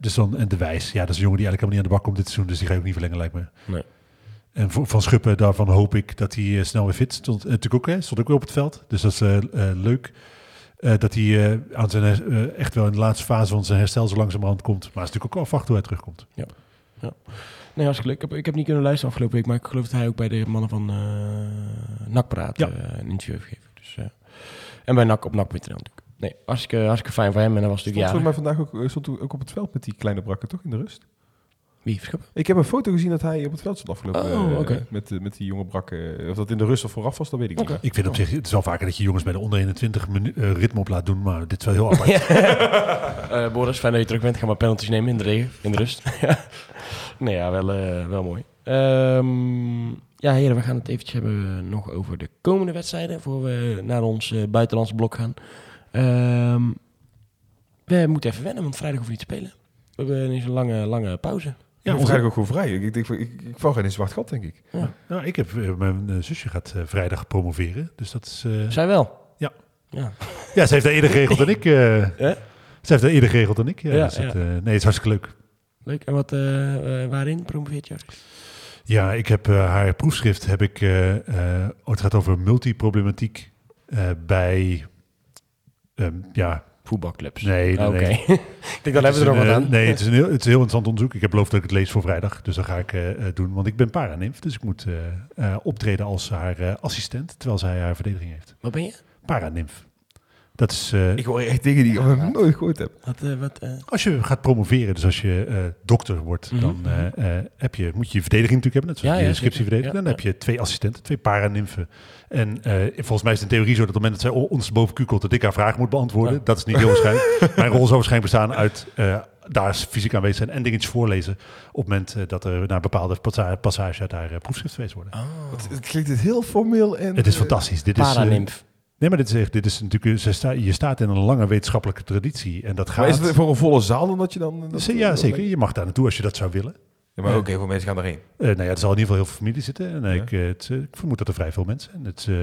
Dus dan, en de wijs, ja, dat is een jongen die eigenlijk helemaal niet aan de bak komt dit seizoen, dus die ga je ook niet verlengen, lijkt me. Nee. En voor- van Schuppen, daarvan hoop ik dat hij snel weer fit stond. En natuurlijk ook, hè, stond ook weer op het veld, dus dat is leuk. Dat hij aan zijn, echt wel in de laatste fase van zijn herstel zo langzamerhand komt. Maar het is natuurlijk ook afwachten hoe hij terugkomt. Nee, hartstikke leuk. Ik heb, ik heb niet kunnen luisteren afgelopen week, maar ik geloof dat hij ook bij de mannen van eh NAC praat Ja. eh, een interview heeft gegeven. Dus, eh, en bij NAC op NAC.nl natuurlijk. Nee, hartstikke, hartstikke fijn voor hem. En dat was Stond natuurlijk volgens ja. mij vandaag ook, stond ook op het veld met die kleine brakken, toch? In de rust. Wie Verschuppen? Ik heb een foto gezien dat hij op het veld stond afgelopen. Oh, eh, oké. met, met die jonge brakken. Of dat in de rust of vooraf was, dat weet ik niet. Oké. Ik vind op zich, het is wel vaker dat je jongens bij de onder 21 minu- eh, ritme op laat doen, maar dit is wel heel apart. Eh, Boris, fijn dat je terug bent. Ga maar penalties nemen in de regen, in de rust. nee, ja, wel, eh, wel mooi. Ehm, ja, heren, we gaan het eventjes hebben nog over de komende wedstrijden... voor we naar ons eh, buitenlandse blok gaan. Ehm, we moeten even wennen, want vrijdag hoeven we niet te spelen. We hebben ineens een lange, lange pauze. Ja, Ja, eigenlijk ook gewoon vrij. Ik, denk, ik, ik, ik val geen in zwart gat, denk ik. Nou, ik heb, eh, mijn zusje gaat vrijdag promoveren, dus dat is... eh, Zij wel? Ja. Ja, ja, ze heeft dat eerder geregeld dan ik. eh. Hè? Ze heeft dat eerder geregeld dan ik. Ja, Ja, dus dat, ja. eh, nee, het is hartstikke leuk. Leuk. En wat, eh, eh, waarin promoveert je? Ja, ik heb eh, haar proefschrift heb ik. eh, eh, oh, het gaat over multiproblematiek eh, bij. ehm, ja, Voetbalclubs. nee, nee, Oké. nee. ik denk, dan hebben we er nog wat aan. Nee, het is, een heel, het is een heel interessant onderzoek. Ik heb beloofd dat ik het lees voor vrijdag. Dus dat ga ik eh, eh, doen. Want ik ben paranimf. Dus ik moet optreden als haar eh, assistent. Terwijl zij haar verdediging heeft. Wat ben je? Paranimf. Dat is. eh, Ik hoor echt dingen die ik nog nooit gehoord heb. Wat, eh, wat, eh, Als je gaat promoveren, dus als je eh, dokter wordt, Mhm, dan eh, eh, heb je, moet je je verdediging natuurlijk hebben. Net zoals Ja, je ja, scriptieverdediging. Dan Ja, heb je twee assistenten, twee paranimfen. En eh, volgens mij is het in theorie zo dat op het moment dat zij ons boven kukelt, dat ik haar vraag moet beantwoorden. Ja. Dat is niet heel waarschijnlijk. Mijn rol zou waarschijnlijk bestaan uit eh, daar fysiek aanwezig zijn en dingetjes voorlezen. Op het moment dat er naar bepaalde passa- passages uit haar proefschrift geweest worden. Het, het klinkt het heel formeel en... Het is fantastisch. Dit is, Paranimf. Nee, maar dit is, echt, dit is natuurlijk, ze sta, je staat in een lange wetenschappelijke traditie. En dat Maar gaat... is het voor een volle zaal dan dat je dan... Dat, ja, zeker. Je mag daar naartoe als je dat zou willen. Ja, maar ook heel veel mensen gaan daarheen. Eh, nou ja, er zal in ieder geval heel veel familie zitten. En Ja. ik, eh, het, eh, ik vermoed dat er vrij veel mensen zijn. Het, is, eh,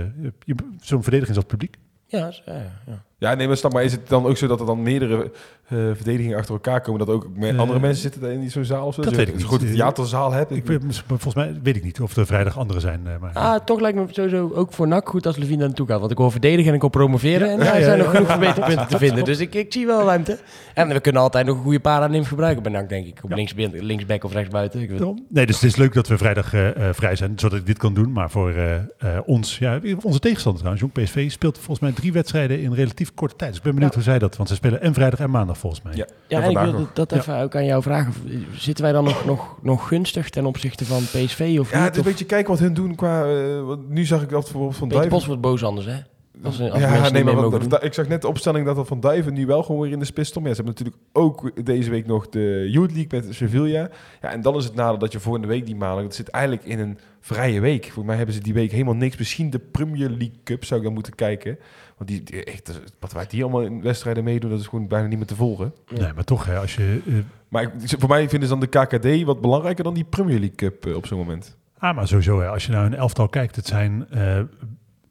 je- Zo'n verdediging is als publiek. Ja, ja, ja. Ja, nee, maar snap maar. Is het dan ook zo dat er dan meerdere eh, verdedigingen achter elkaar komen? Dat ook met Eh, andere mensen zitten daar in die- zo'n zaal of zo? dat Zo- weet ik niet. grote theaterzaal hebt. Ik, weet- volgens mij weet ik niet of er vrijdag anderen zijn. eh, maar, Ah, toch lijkt me sowieso ook voor NAC goed als Levine daar naartoe gaat. Want ik wil verdedigen en ik wil promoveren. en daar ja, zijn ja, nog ja. genoeg verbeterpunten te vinden. Dus ik, ik zie wel ruimte. En we kunnen altijd nog een goede paranimf gebruiken bij NAC, denk ik. Op Ja. links, linksback of rechtsbuiten. Ik weet- Daarom. Nee, dus het is leuk dat we vrijdag eh, eh, vrij zijn, zodat ik dit kan doen. Maar voor eh, eh, ons, ja, onze tegenstander trouwens, Jong PSV, speelt volgens mij drie wedstrijden in relatief korte tijd. Dus ik ben benieuwd Ja. hoe zij dat, want ze spelen en vrijdag en maandag volgens mij. Ja. Ja, En en ik wil nog. dat, even ook aan jou vragen. Zitten wij dan nog, nog, nog gunstig ten opzichte van PSV of Ja, niet? het is een beetje kijken wat hun doen qua... eh, want nu zag ik dat bijvoorbeeld Van Peter Duiven... Bos wordt boos anders, hè? Als, als ja, mensen nee, niet maar wat- da- ik zag net de opstelling dat dat Van Duiven nu wel gewoon weer in de spits stond. Ja, ze hebben natuurlijk ook deze week nog de Youth League met Sevilla. Ja, en dan is het nadeel dat je volgende week die maandag... Dat zit eigenlijk in een vrije week. Volgens mij hebben ze die week helemaal niks. Misschien de Premier League Cup zou ik dan moeten kijken. Want die, die- echt, wat wij die allemaal in wedstrijden meedoen... dat is gewoon bijna niet meer te volgen. Nee, maar toch, hè, als je... eh, Maar voor mij vinden ze dan de KKD wat belangrijker dan die Premier League Cup eh, op zo'n moment. ah, maar sowieso, hè, als je naar een elftal kijkt, het zijn, eh,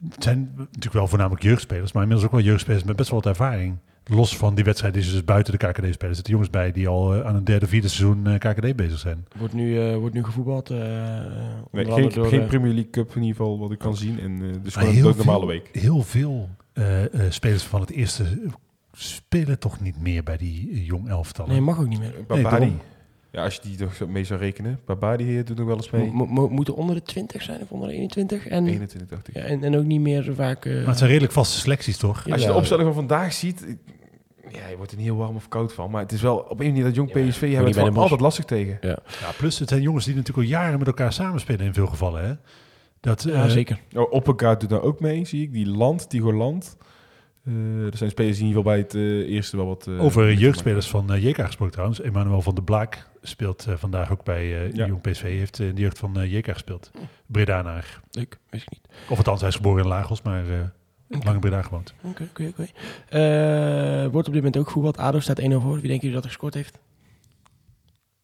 het zijn natuurlijk wel voornamelijk jeugdspelers, maar inmiddels ook wel jeugdspelers met best wel wat ervaring. Los van die wedstrijd die ze dus buiten de KKD spelen, zitten jongens bij die al eh, aan een derde, vierde seizoen eh, KKD bezig zijn. Wordt nu, eh, wordt nu gevoetbald. eh, onder Nee, andere geen, door, geen Premier League Cup in ieder geval wat ik kan zien. En dus gewoon een veel, week. Heel veel eh, eh, spelers van het eerste spelen toch niet meer bij die jong elftal. Nee, mag ook niet meer. Ja, als je die toch zo mee zou rekenen. Babadi eh, doet nog wel eens mee. Mo- mo- moeten onder de 20 zijn of onder de 21. En, 21 dacht ik. ja, en, en ook niet meer zo vaak. eh, Maar het zijn redelijk vaste selecties, toch? Ja. Als je de opstelling van vandaag ziet... Ja, je wordt er niet heel warm of koud van. Maar het is wel op een manier dat jong PSV hebben het altijd lastig tegen. Ja, plus het zijn jongens die natuurlijk al jaren met elkaar samenspelen in veel gevallen. Hè? Dat, ja, eh, zeker. Oh, Oppergaard doet daar ook mee, zie ik. Die Land, Tigo Land. Eh, er zijn spelers die in ieder geval bij het eh, eerste wel wat... eh, Over jeugdspelers van uh, JK gesproken trouwens. Emmanuel van der Blaak speelt eh, vandaag ook bij eh Ja. Jong PSV. heeft in de jeugd van eh, JK gespeeld. Bredanaar. Leuk, wist ik niet. Of althans, hij is geboren in Lagos, maar eh lang in Breda gewoond. Oké, oké, oké. Eh, Wordt op dit moment ook voetbald. ADO staat 1-0 voor. Wie denken jullie dat er gescoord heeft?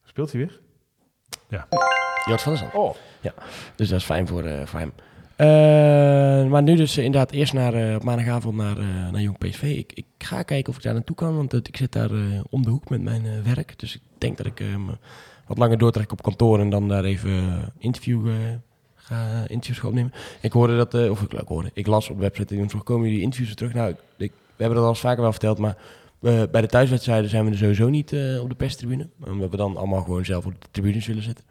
Speelt hij weer? Jort van der Zand. Oh. Dus dat is fijn voor, eh, voor hem. Eh, maar nu dus inderdaad eerst naar, eh, op maandagavond naar, eh, naar Jong PSV. Ik, ik ga kijken of ik daar naartoe kan, want ik zit daar om de hoek met mijn werk. Dus ik denk dat ik wat langer doortrek op kantoor en dan daar even interview, ga, interviews ga opnemen. Ik hoorde dat, of ik, ik hoorde, ik las op de website, en vroeg, komen jullie interviews er terug? Nou, ik, we hebben dat al eens vaker wel verteld, maar bij de thuiswedstrijden zijn we er sowieso niet op de perstribune. Omdat we dan allemaal gewoon zelf op de tribunes willen zitten.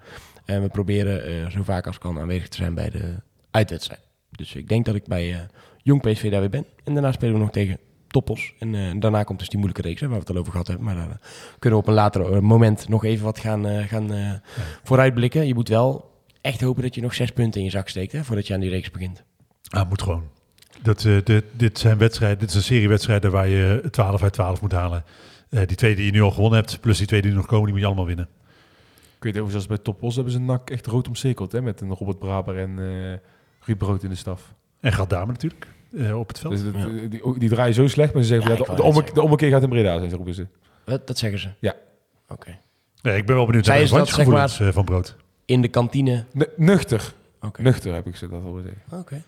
En we proberen zo vaak als kan aanwezig te zijn bij de uitwedstrijd. Dus ik denk dat ik bij eh, Jong PSV daar weer ben. En daarna spelen we nog tegen toppels. En eh, daarna komt dus die moeilijke reeks, hè, waar we het al over gehad hebben. Maar daar eh, kunnen we op een later moment nog even wat gaan, eh, gaan eh, vooruitblikken. Je moet wel echt hopen dat je nog zes punten in je zak steekt, hè, voordat je aan die reeks begint. Ah, moet gewoon. Dat, eh, dit, dit zijn wedstrijden, dit is een serie wedstrijden waar je 12 uit 12 moet halen. Eh, die twee die je nu al gewonnen hebt, plus die twee die nog komen, die moet je allemaal winnen. Ik weet even, zoals bij Topos hebben ze NAC echt rood omcirkeld. Hè, met een Robert Braber en eh Ruud Brood in de staf. En gaat daar natuurlijk eh, op het veld. Dus dat, Ja. eh, die, die draaien zo slecht, maar ze zeggen, Ja, ja, ik de, ommekeer, zeggen. de ommekeer gaat in Breda zijn, roepen ze. Wat, dat zeggen ze? Ja. Oké. Nee, ik ben wel benieuwd Zij naar de is dat, zeg eh, van Brood. In de kantine. Nu- nuchter. Oké. Nuchter heb ik ze dat al zeggen. Oké.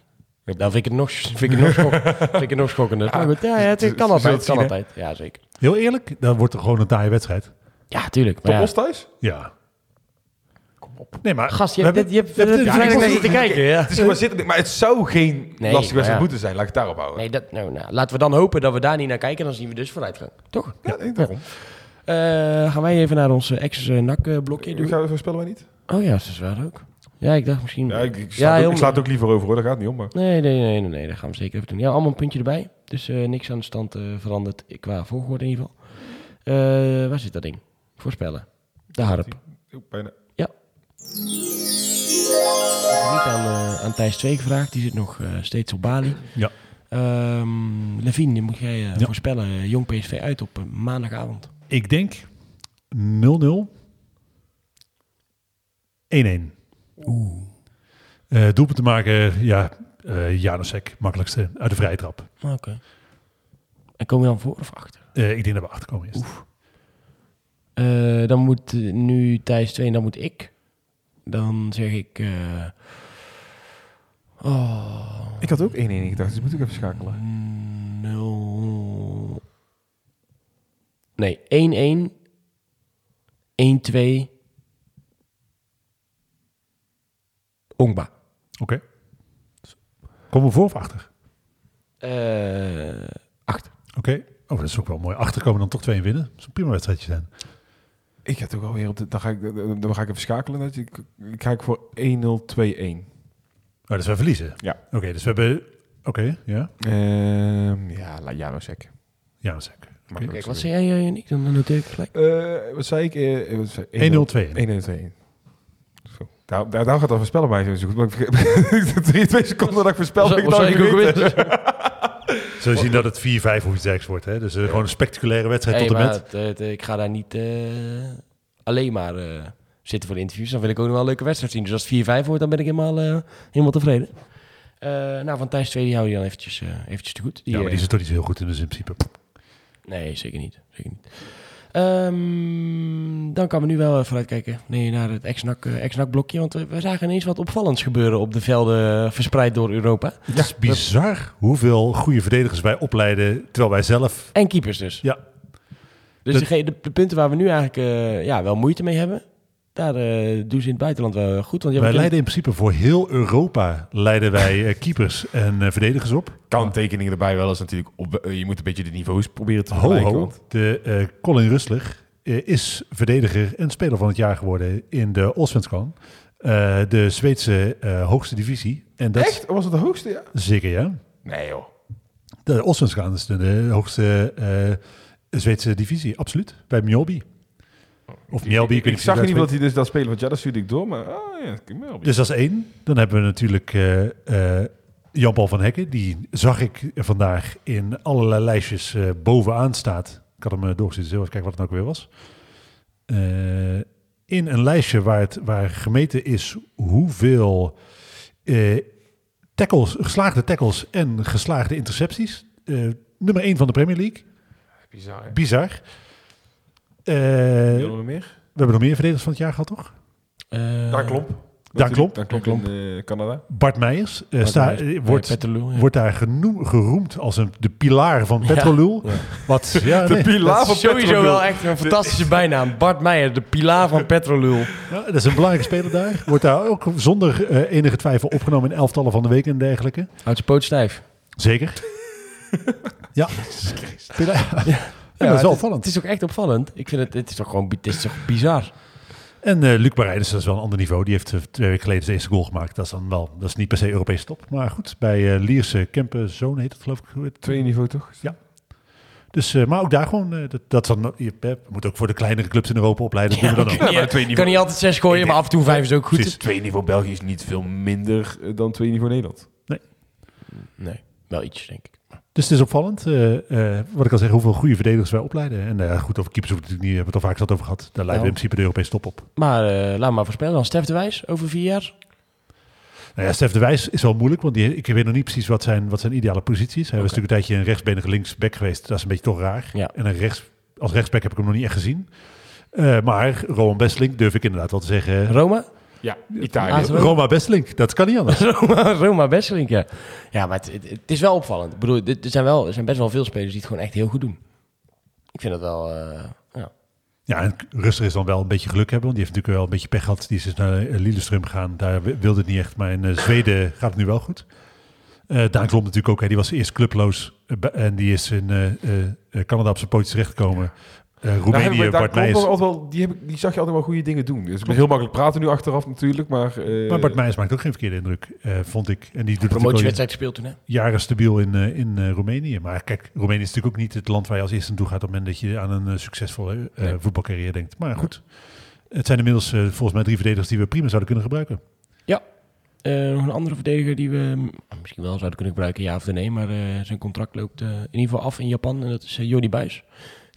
Dan vind ik het nog, vind ik het nog, schok, vind ik het nog schokkender. Ja, ja, het kan altijd. Het kan altijd. Ja, zeker. Heel eerlijk, dan wordt er gewoon een taaie wedstrijd. Ja, tuurlijk. Maar ja. Thuis? Ja. Op. Nee, maar Gast, je we hebt, dit, je hebt we ja, ik zitten kijken. Ja. Het is gewoon zitten, maar het zou geen Nee, lastige maar wedstrijd ja. moeten zijn. Laat ik het daarop houden. Nee, dat, nou, nou, laten we dan hopen dat we daar niet naar kijken. Dan zien we dus vooruitgang. Toch? Ja, nee, daarom. Eh, gaan wij even naar ons ex-nak-blokje Ik doen? ga voorspellen wij niet? Oh ja, dat is waar ook. Ja, ik dacht misschien... Ja, ik, ik, Ja, sla, het ook, ik liever over hoor, daar gaat het niet om. Maar. Nee, nee, nee, nee, nee, dat gaan we zeker even doen. Ja, allemaal een puntje erbij. Dus eh, niks aan de stand eh, veranderd qua volgorde in ieder geval. Eh, waar zit dat ding? Voorspellen. De harp. Oeh, bijna. Niet aan, eh, aan Thijs 2 gevraagd. Die zit nog eh, steeds op Bali. Ja. Ehm Levine, die moet jij eh, Ja. voorspellen. Jong PSV uit op maandagavond. Ik denk 0-0. 1-1. Oeh. Eh doelpunt te maken, ja, eh Janosek, makkelijkste, uit de vrije trap. Oké. En kom je dan voor of achter? Eh, ik denk dat we achterkomen eerst. Eh, dan moet nu Thijs 2 en dan moet ik. Dan zeg ik... eh, oh, Ik had ook 1-1 gedacht, dus moet ik even schakelen. 0... Nee, 1-1. 1-2. Ongba. Oké. Komen we voor of achter? Eh acht. Oké. Oh, dat is ook wel mooi. Achterkomen dan toch twee winnen. Dat zou een prima wedstrijdje zijn. Ik ga toch alweer op de... Dan ga ik, dan ga ik even schakelen. dat Ik, ik ga ik voor 1-0-2-1. Oh, dus wij verliezen? Ja. Oké, dus we hebben... Oké, ja. Ehm ja, la- Janosek. Janosek. Makkelijk Kijk, zo wat zei jij, Nick? Dan noteer ik gelijk. Eh, wat zei ik? Eh, wat zei- 1-0-2. 1-0-2. Zo. Daar, daar, daar gaat dat voorspellen bij zo goed. Maar ik vergeet- drie, twee seconden dat ik voorspel, ben ik dan ik ook? Zul je zien dat het 4-5 of iets dergelijks wordt. Hè? Dus eh, gewoon een spectaculaire wedstrijd Hey, tot en met. het, het, ik ga daar niet eh, alleen maar eh, zitten voor de interviews. Dan wil ik ook nog wel een leuke wedstrijd zien. Dus als het 4-5 wordt, dan ben ik helemaal, eh, helemaal tevreden. Eh, nou, van Thijs 2, die hou je dan eventjes, eh, eventjes te goed. Ja, maar eh, die is toch niet zo heel goed in dus in principe. Nee, zeker niet. Zeker niet. Ehm, dan kan we nu wel vooruitkijken nee, naar het ex-NAC eh, blokje. Want we, we zagen ineens wat opvallends gebeuren op de velden eh, verspreid door Europa. Het is bizar hoeveel goede verdedigers wij opleiden, terwijl wij zelf... En keepers dus. Ja. Dus de punten waar we nu eigenlijk eh, ja, wel moeite mee hebben, daar eh, doen ze in het buitenland wel goed. Want wij leiden in principe voor heel Europa leiden wij eh, keepers en eh, verdedigers op. Kanttekeningen erbij wel eens natuurlijk. Op, je moet een beetje de niveaus proberen te Ho, vergelijken. ho. want- De eh, Colin Rustler is verdediger en speler van het jaar geworden in de Allsvenskan. Eh, de Zweedse eh, hoogste divisie. En dat Echt? Was het de hoogste, ja? zeker ja. Nee joh. De Allsvenskan is de, de hoogste eh, Zweedse divisie, absoluut. Bij Mjolby. Of Mjolby, Ik, weet ik zag in hoe ieder geval dat hij dus dat spelen, want ja, dat stuurde ik door. Maar ah ja, ik Melby. Dus dat is één. Dan hebben we natuurlijk eh, eh, Jan-Paul van Hekken. Die zag ik vandaag in allerlei lijstjes eh, bovenaan staat. Ik had hem uh, doorgezet, even kijken wat het nou ook weer was. Eh, in een lijstje waar, het, waar gemeten is hoeveel eh, tackles, geslaagde tackles en geslaagde intercepties. Eh, nummer één van de Premier League. Bizar, hè? Bizar. Eh, we we meer? hebben nog meer verdedigers van het jaar gehad, toch? Eh, Daar klomp. Daar Klomp. Daar klomp in eh, Canada. Bart Meijers Bart sta- Meijers, wordt, Petrolul, ja. wordt daar genoem, geroemd als een, de pilaar van. Petrolul. Ja. Wat, ja, De nee, pilaar Dat van is sowieso Petrolul. wel echt een fantastische bijnaam. Bart Meijer, de pilaar van Petrolul. ja, dat is een belangrijke speler daar. Wordt daar ook zonder enige twijfel opgenomen in elftallen van de week en dergelijke. Houdt zijn poot stijf. Zeker. ja. Pilaar. Ja, dat is wel het, opvallend. Het is ook echt opvallend. Ik vind het, het is toch gewoon het is toch bizar. En eh Luc Marijnis, dat is wel een ander niveau. Die heeft eh, twee weken geleden zijn eerste goal gemaakt. Dat is dan wel, dat is niet per se Europese top. Maar goed, bij eh Lierse Kempen Zoon heet het geloof ik. Tweede niveau toch? Ja. Dus, eh, maar ook daar gewoon, dat, dat dan, je moet ook voor de kleinere clubs in Europa opleiden. Dat doen we dan ook. Ja, maar twee kan niveau- niet altijd zes gooien, maar af en toe vijf is ook goed. Precies. Twee niveau België is niet veel minder dan twee niveau Nederland. Nee, wel iets, denk ik. Dus het is opvallend. eh, eh, wat ik al zeg, hoeveel goede verdedigers wij opleiden. En eh, goed, over keepers hoeven we het natuurlijk niet, hebben we het al vaak zat over gehad. Daar leiden we in principe de Europese top op. Maar laat maar voorspellen dan. Stef de Wijs, over vier jaar? Nou ja, Stef de Wijs is wel moeilijk, want die, ik weet nog niet precies wat zijn, wat zijn ideale positie is. Hij was natuurlijk een tijdje een rechtsbenige linksback geweest. Dat is een beetje toch raar. Ja. En een rechts, als rechtsback heb ik hem nog niet echt gezien. Maar Roman Bestelink durf ik inderdaad wel te zeggen. Roma? Ja, Italië. Ah. Roma Bestelink, dat kan niet anders. Roma, Roma Besselink, ja. Ja, maar het, het, het is wel opvallend. Ik bedoel, er zijn, wel, er zijn best wel veel spelers die het gewoon echt heel goed doen. Ik vind het wel... eh, ja. Ja, en Ruster is dan wel een beetje geluk hebben, want die heeft natuurlijk wel een beetje pech gehad. Die is dus naar eh, Lillestrøm gegaan, daar wi- wilde het niet echt. Maar in eh, Zweden gaat het nu wel goed. Eh Daan Klomp natuurlijk ook, hè, die was eerst clubloos en die is in eh, eh, eh, Canada op zijn pootjes terechtgekomen. Eh Heb Roemenië, Bart altijd wel, die, heb ik, die zag je altijd wel goede dingen doen. Dus ik ben heel makkelijk praten nu achteraf natuurlijk, maar... eh, Maar Bart Meijers maakt ook geen verkeerde indruk, eh, vond ik. En die doet Promotiewedstrijd gespeeld toen, hè? jaren stabiel in, eh, in eh, Roemenië. Maar kijk, Roemenië is natuurlijk ook niet het land waar je als eerste naartoe gaat op het moment dat je aan een succesvolle eh, Nee. voetbalcarrière denkt. Maar goed, het zijn inmiddels volgens mij drie verdedigers die we prima zouden kunnen gebruiken. Eh, nog een andere verdediger die we mm, misschien wel zouden kunnen gebruiken, ja of nee. Maar eh, zijn contract loopt eh, in ieder geval af in Japan. En dat is uh, Jordi Buis.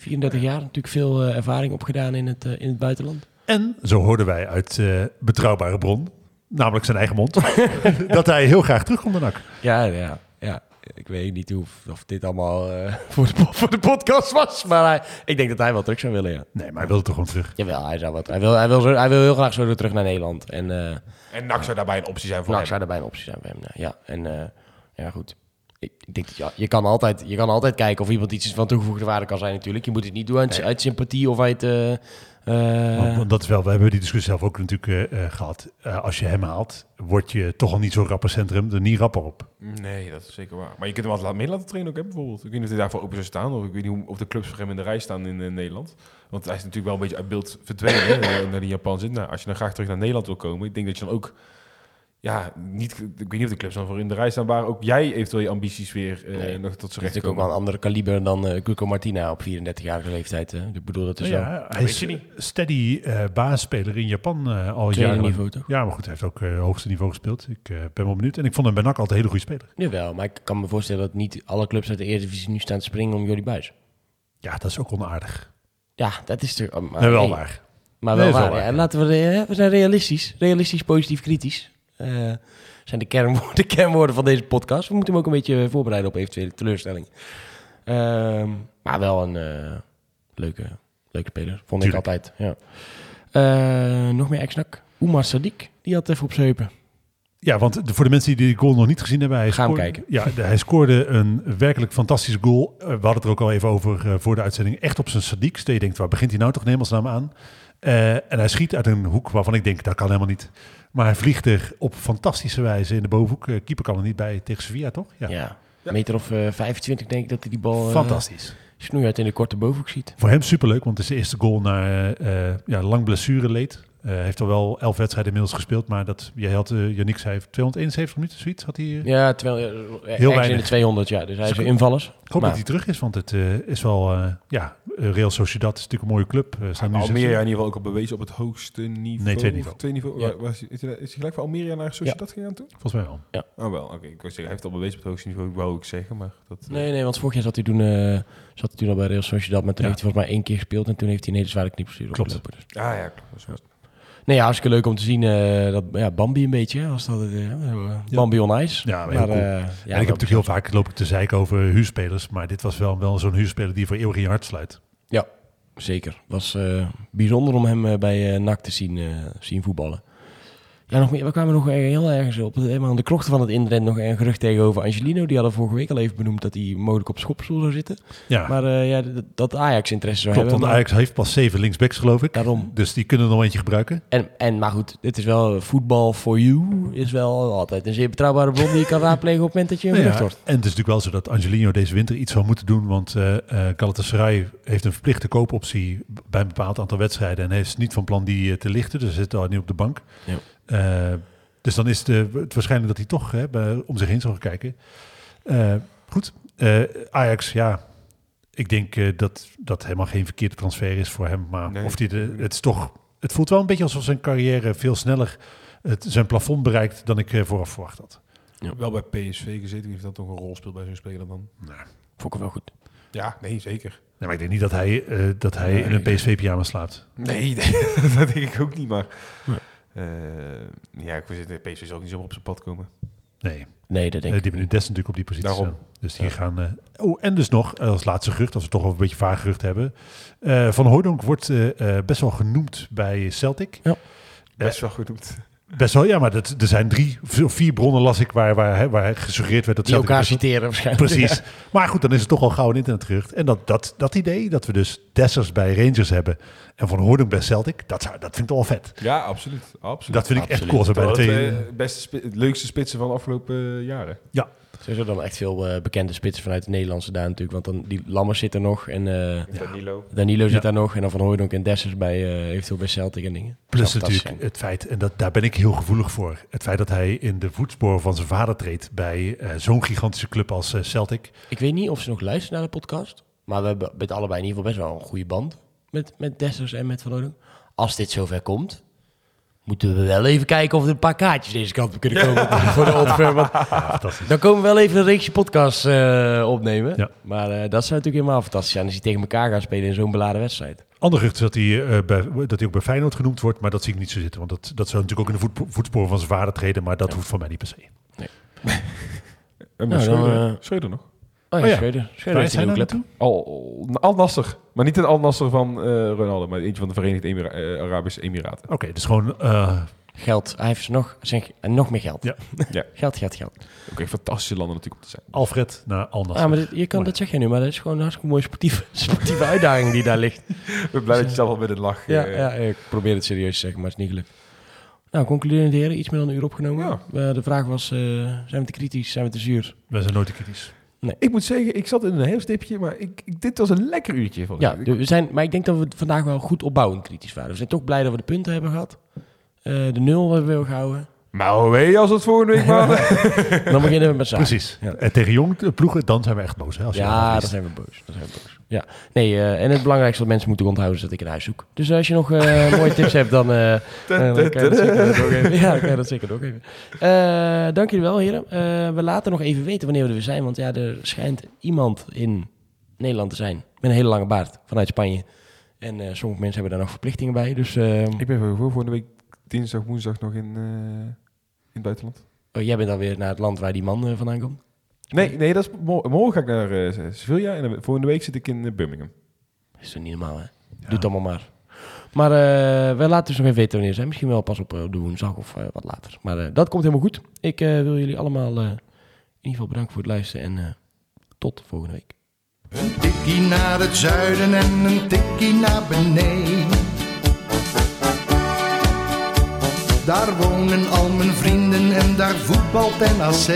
34 jaar, natuurlijk veel eh, ervaring opgedaan in het, eh, in het buitenland. En zo hoorden wij uit eh, betrouwbare bron, namelijk zijn eigen mond, dat hij heel graag terugkomt naar NAC. Ja, ja, ja. Ik weet niet hoe, of dit allemaal eh, voor, de, voor de podcast was. Maar hij, ik denk dat hij wel terug zou willen, ja. Nee, maar hij wilde toch gewoon terug. Jawel, hij, zou wat, hij, wil, hij, wil zo, hij wil heel graag zo weer terug naar Nederland. En eh En NAC zou daarbij een optie zijn voor nou, hem. zou daarbij een optie zijn voor hem. Ja, ja. en eh, ja, goed. Ik, denk dat ja, je, kan altijd, je kan altijd kijken of iemand iets van toegevoegde waarde kan zijn natuurlijk. Je moet het niet doen uit, uit sympathie of uit... eh, eh, Want, want dat is wel, we hebben die discussie zelf ook natuurlijk eh, eh, gehad. Eh, als je hem haalt, word je toch al niet zo rapper centrum er niet rapper op. Nee, dat is zeker waar. Maar je kunt hem altijd mee laten trainen ook, hè, bijvoorbeeld. Ik weet niet of hij daarvoor open zou staan. Of ik weet niet hoe, of de clubs voor hem in de rij staan in, Nederland. Want hij is natuurlijk wel een beetje uit beeld verdwenen hè, naar die Japan zit. Nou, als je dan graag terug naar Nederland wil komen, ik denk dat je dan ook... Ja, niet, ik weet niet of de clubs dan voor in de rij staan, waar ook jij eventueel je ambities weer eh, Nee, nog tot dat z'n is recht natuurlijk ook wel een andere kaliber dan eh Cuco Martina op 34-jarige leeftijd. Hè? Ik bedoel, dat is wel ja, hij weet is je niet. steady eh basisspeler in Japan eh, al tweede jaren. niveau, toch? Ja, maar goed, hij heeft ook eh, hoogste niveau gespeeld. Ik eh, ben wel benieuwd. En ik vond hem bij NAC altijd een hele goede speler. Jawel, maar ik kan me voorstellen dat niet alle clubs uit de Eredivisie nu staan te springen om Jordi Buis. Ja, dat is ook onaardig. Ja, dat is er. Maar, Nee, wel hey, waar. Maar Nee, wel is wel waar. ja. Laten we, we zijn realistisch. Realistisch, positief, kritisch. Eh, zijn de kernwoorden, de kernwoorden van deze podcast. We moeten hem ook een beetje voorbereiden op eventuele teleurstelling. Ehm, maar wel een eh, leuke, leuke speler, vond Tuurlijk. ik altijd. Ja. Eh, nog meer ex-nak. Oemar Sadiq, die had even op zijn heupen. Ja, want de- voor de mensen die die goal nog niet gezien hebben, hij Ga hem scoorde, kijken. Ja, de- hij scoorde een werkelijk fantastische goal. We hadden het er ook al even over voor de uitzending. Echt op zijn sadiek. Je denkt, waar begint hij nou toch in hemelsnaam aan? Eh, en hij schiet uit een hoek waarvan ik denk, dat kan helemaal niet. Maar hij vliegt er op fantastische wijze in de bovenhoek. Eh, keeper kan er niet bij tegen Sevilla, toch? Ja, Ja. Meter of eh 25 denk ik dat hij die bal eh, fantastisch. snoeihard in de korte bovenhoek ziet. Voor hem superleuk, want het is de eerste goal na eh, eh, ja, lang blessure leed. Hij heeft al wel elf wedstrijden inmiddels gespeeld, maar dat, jij had, uh, Yannick zei, 271 minuten, zoiets had hij... eh, Ja, terwijl, eh, in weinig. de 200, ja. Dus hij is weer invallers. Ik hoop Maar- dat hij terug is, want het eh, is wel... eh, ja, Real Sociedad is natuurlijk een mooie club. Uh, staan nu Almeria zesde. in ieder geval ook al bewezen op het hoogste niveau. Nee, tweede niveau. Tweede niveau. Ja. Waar- is, hij, is hij gelijk van Almeria naar Sociedad gegaan toen? Volgens mij wel. Oh wel, oké. Ik wou zeggen, hij heeft al bewezen op het hoogste niveau, wou ik zeggen. Maar dat, Nee, nee, want vorig jaar zat hij toen, eh, zat hij toen al bij Real Sociedad, maar toen Ja. heeft hij volgens mij één keer gespeeld en toen heeft hij een hele zware knieblessure opgelopen. Dus. Ah ja, klopt. Nee, ja, hartstikke leuk om te zien eh, dat ja, Bambi een beetje, was dat, eh, Bambi on ice. Ja, maar cool. eh, en ja, ik heb natuurlijk heel vaak loop ik te zeiken over huurspelers, maar dit was wel, wel zo'n huurspeler die voor eeuwig in je hart sluit. Ja, zeker. Het was bijzonder om hem bij NAC te zien, zien voetballen. Ja, nog meer. We kwamen nog heel ergens op. Helemaal aan de krochten van het internet nog een gerucht tegenover Angelino. Die hadden vorige week al even benoemd dat hij mogelijk op schopstoel zou zitten. Ja, Maar eh, ja, dat, Ajax interesse zou klopt, hebben. want Ajax heeft pas zeven linksbacks geloof ik. Daarom. Dus die kunnen er nog eentje gebruiken. En, en, maar goed, dit is wel voetbal for you. Is wel altijd een zeer betrouwbare bron die je kan raadplegen op het moment dat je een Nou gerucht ja, wordt. en het is natuurlijk wel zo dat Angelino deze winter iets zou moeten doen, want Galatasaray heeft een verplichte koopoptie bij een bepaald aantal wedstrijden en hij is niet van plan die te lichten, dus hij zit al nu op de bank. Ja. Eh, dus dan is het, het waarschijnlijk dat hij toch hè, bij- om zich heen zal gaan kijken. Eh, goed, Eh, Ajax, ja, ik denk eh, dat dat helemaal geen verkeerde transfer is voor hem. Maar Nee. of die de, het is toch, het voelt wel een beetje alsof zijn carrière veel sneller het, zijn plafond bereikt dan ik eh, vooraf verwacht had. Wel bij PSV gezeten, heeft dat toch een rol speelt bij zo'n speler dan? Vond ik wel goed. Ja, nee, zeker. Nee, maar ik denk niet dat hij, eh, dat hij Nee. in een PSV-pyjama slaapt. Nee, nee, dat denk ik ook niet, maar... eh, ja, ik zit PSV zal ook niet zomaar op zijn pad komen. Nee, Nee, dat Eh, denk die ik hebben nu Des natuurlijk op die positie Daarom. staan. Dus die gaan... eh, oh, en dus nog, eh, als laatste gerucht, als we toch over een beetje vaag gerucht hebben. eh, Van Hooydonk wordt eh, eh, best wel genoemd bij Celtic. Best wel goed doet. Best wel, ja, maar dat, er zijn drie of vier bronnen, las ik, waar, waar, waar gesuggereerd werd dat Die elkaar citeren waarschijnlijk. Precies. Maar goed, dan is het toch al gauw een internetgerucht. En dat, dat, dat idee, dat we dus Dessers bij Rangers hebben en Van Hooydonk bij Celtic, dat, zou, dat vind ik toch wel vet. Ja, absoluut. absoluut. Dat vind ik echt cool. We bij de Dat, twee, eh, beste leukste spitsen van de afgelopen eh, jaren. ja, Sowieso dan echt veel eh, bekende spitsen vanuit de Nederlandse daar natuurlijk. Want dan die Lammers zit er nog en eh, Danilo. Danilo zit Ja. daar nog. En dan Van Hooydonk en Dessers bij, eh eventueel bij Celtic en dingen. Plus natuurlijk het feit, en dat, daar ben ik heel gevoelig voor, het feit dat hij in de voetsporen van zijn vader treedt bij eh, zo'n gigantische club als Celtic. zijn. Ik weet niet of ze nog luisteren naar de podcast. Maar we hebben met allebei in ieder geval best wel een goede band. Met, met Dessers en met Van Hooydonk. Als dit zover komt, moeten we wel even kijken of er een paar kaartjes deze kant op kunnen komen voor de Old Firm. Want Fantastisch. Dan komen we wel even een reeksje podcast eh, opnemen. Ja. Maar eh, dat zou natuurlijk helemaal fantastisch zijn als hij tegen elkaar gaat spelen in zo'n beladen wedstrijd. Ander gerucht is dat hij, eh, bij, dat hij ook bij Feyenoord genoemd wordt, maar dat zie ik niet zo zitten. Want dat, dat zou natuurlijk ook in de voet, voetsporen van zijn vader treden, maar dat hoeft voor mij niet per se. En Nou, dan, Schreuder nog. Oh ja, Oh Waar heeft zijn een we nieuwe club. naartoe? Al, al Nasser. Maar niet een Al Nasser van eh, Ronaldo, maar eentje van de Verenigde Emira- eh, Arabische Emiraten. Oké, dus gewoon eh, Geld. Hij heeft nog, zeg, en nog meer geld. Ja. Ja. Geld, geld, geld. Echt fantastische landen natuurlijk om te zijn. Alfred naar Al Nassr. Ah, maar dit, je kan, dat zeg je nu, maar dat is gewoon een hartstikke mooie sportieve, sportieve uitdaging die daar ligt. Ik ben blij dat je zelf al met een lach... Ja, ja, ik probeer het serieus te zeggen, maar het is niet gelukt. Nou, concluderende heren, iets meer dan een uur opgenomen. Ja. Eh, de vraag was, eh, zijn we te kritisch, zijn we te zuur? Wij zijn nooit te kritisch. Ik moet zeggen, ik zat in een herfstdipje, maar ik, ik- dit was een lekker uurtje. Ja, we zijn, maar ik denk dat we vandaag wel goed opbouwend kritisch waren. We zijn toch blij dat we de punten hebben gehad. Eh, de nul hebben we wel gehouden. Maar hoe weet je als het volgende week maandag... Dan beginnen we met zaken. Precies. Ja. En tegen jong eh, ploegen, dan zijn we echt boos. Hè, als je dan Ja, dan zijn we boos. Dan zijn we boos. Ja. Nee, eh, en het belangrijkste wat mensen moeten onthouden is dat ik een huis zoek. Dus als je nog eh, mooie tips hebt, dan, eh, dan kan je dat zeker doorgeven. Ja, dan kan je dat zeker doorgeven. Eh dank jullie wel, heren. Eh, we laten nog even weten wanneer we er weer zijn. Want ja, er schijnt iemand in Nederland te zijn met een hele lange baard vanuit Spanje. En eh, sommige mensen hebben daar nog verplichtingen bij. Dus eh, Ik ben voor volgende week dinsdag, woensdag nog in, eh, in het buitenland. oh, jij bent dan weer naar het land waar die man vandaan komt. Nee, nee dat is, mo- morgen ga ik naar eh, Sevilla en volgende week zit ik in eh, Birmingham. Is toch niet normaal, hè? Doe het allemaal maar. Maar eh we laten dus nog even weten wanneer zijn. Misschien wel pas op eh, de woensdag of wat later. Maar eh, dat komt helemaal goed. Ik eh, wil jullie allemaal eh, in ieder geval bedanken voor het luisteren. En eh, tot volgende week. Een tikkie naar het zuiden en een tikkie naar beneden. Daar wonen al mijn vrienden en daar voetbalt NAC.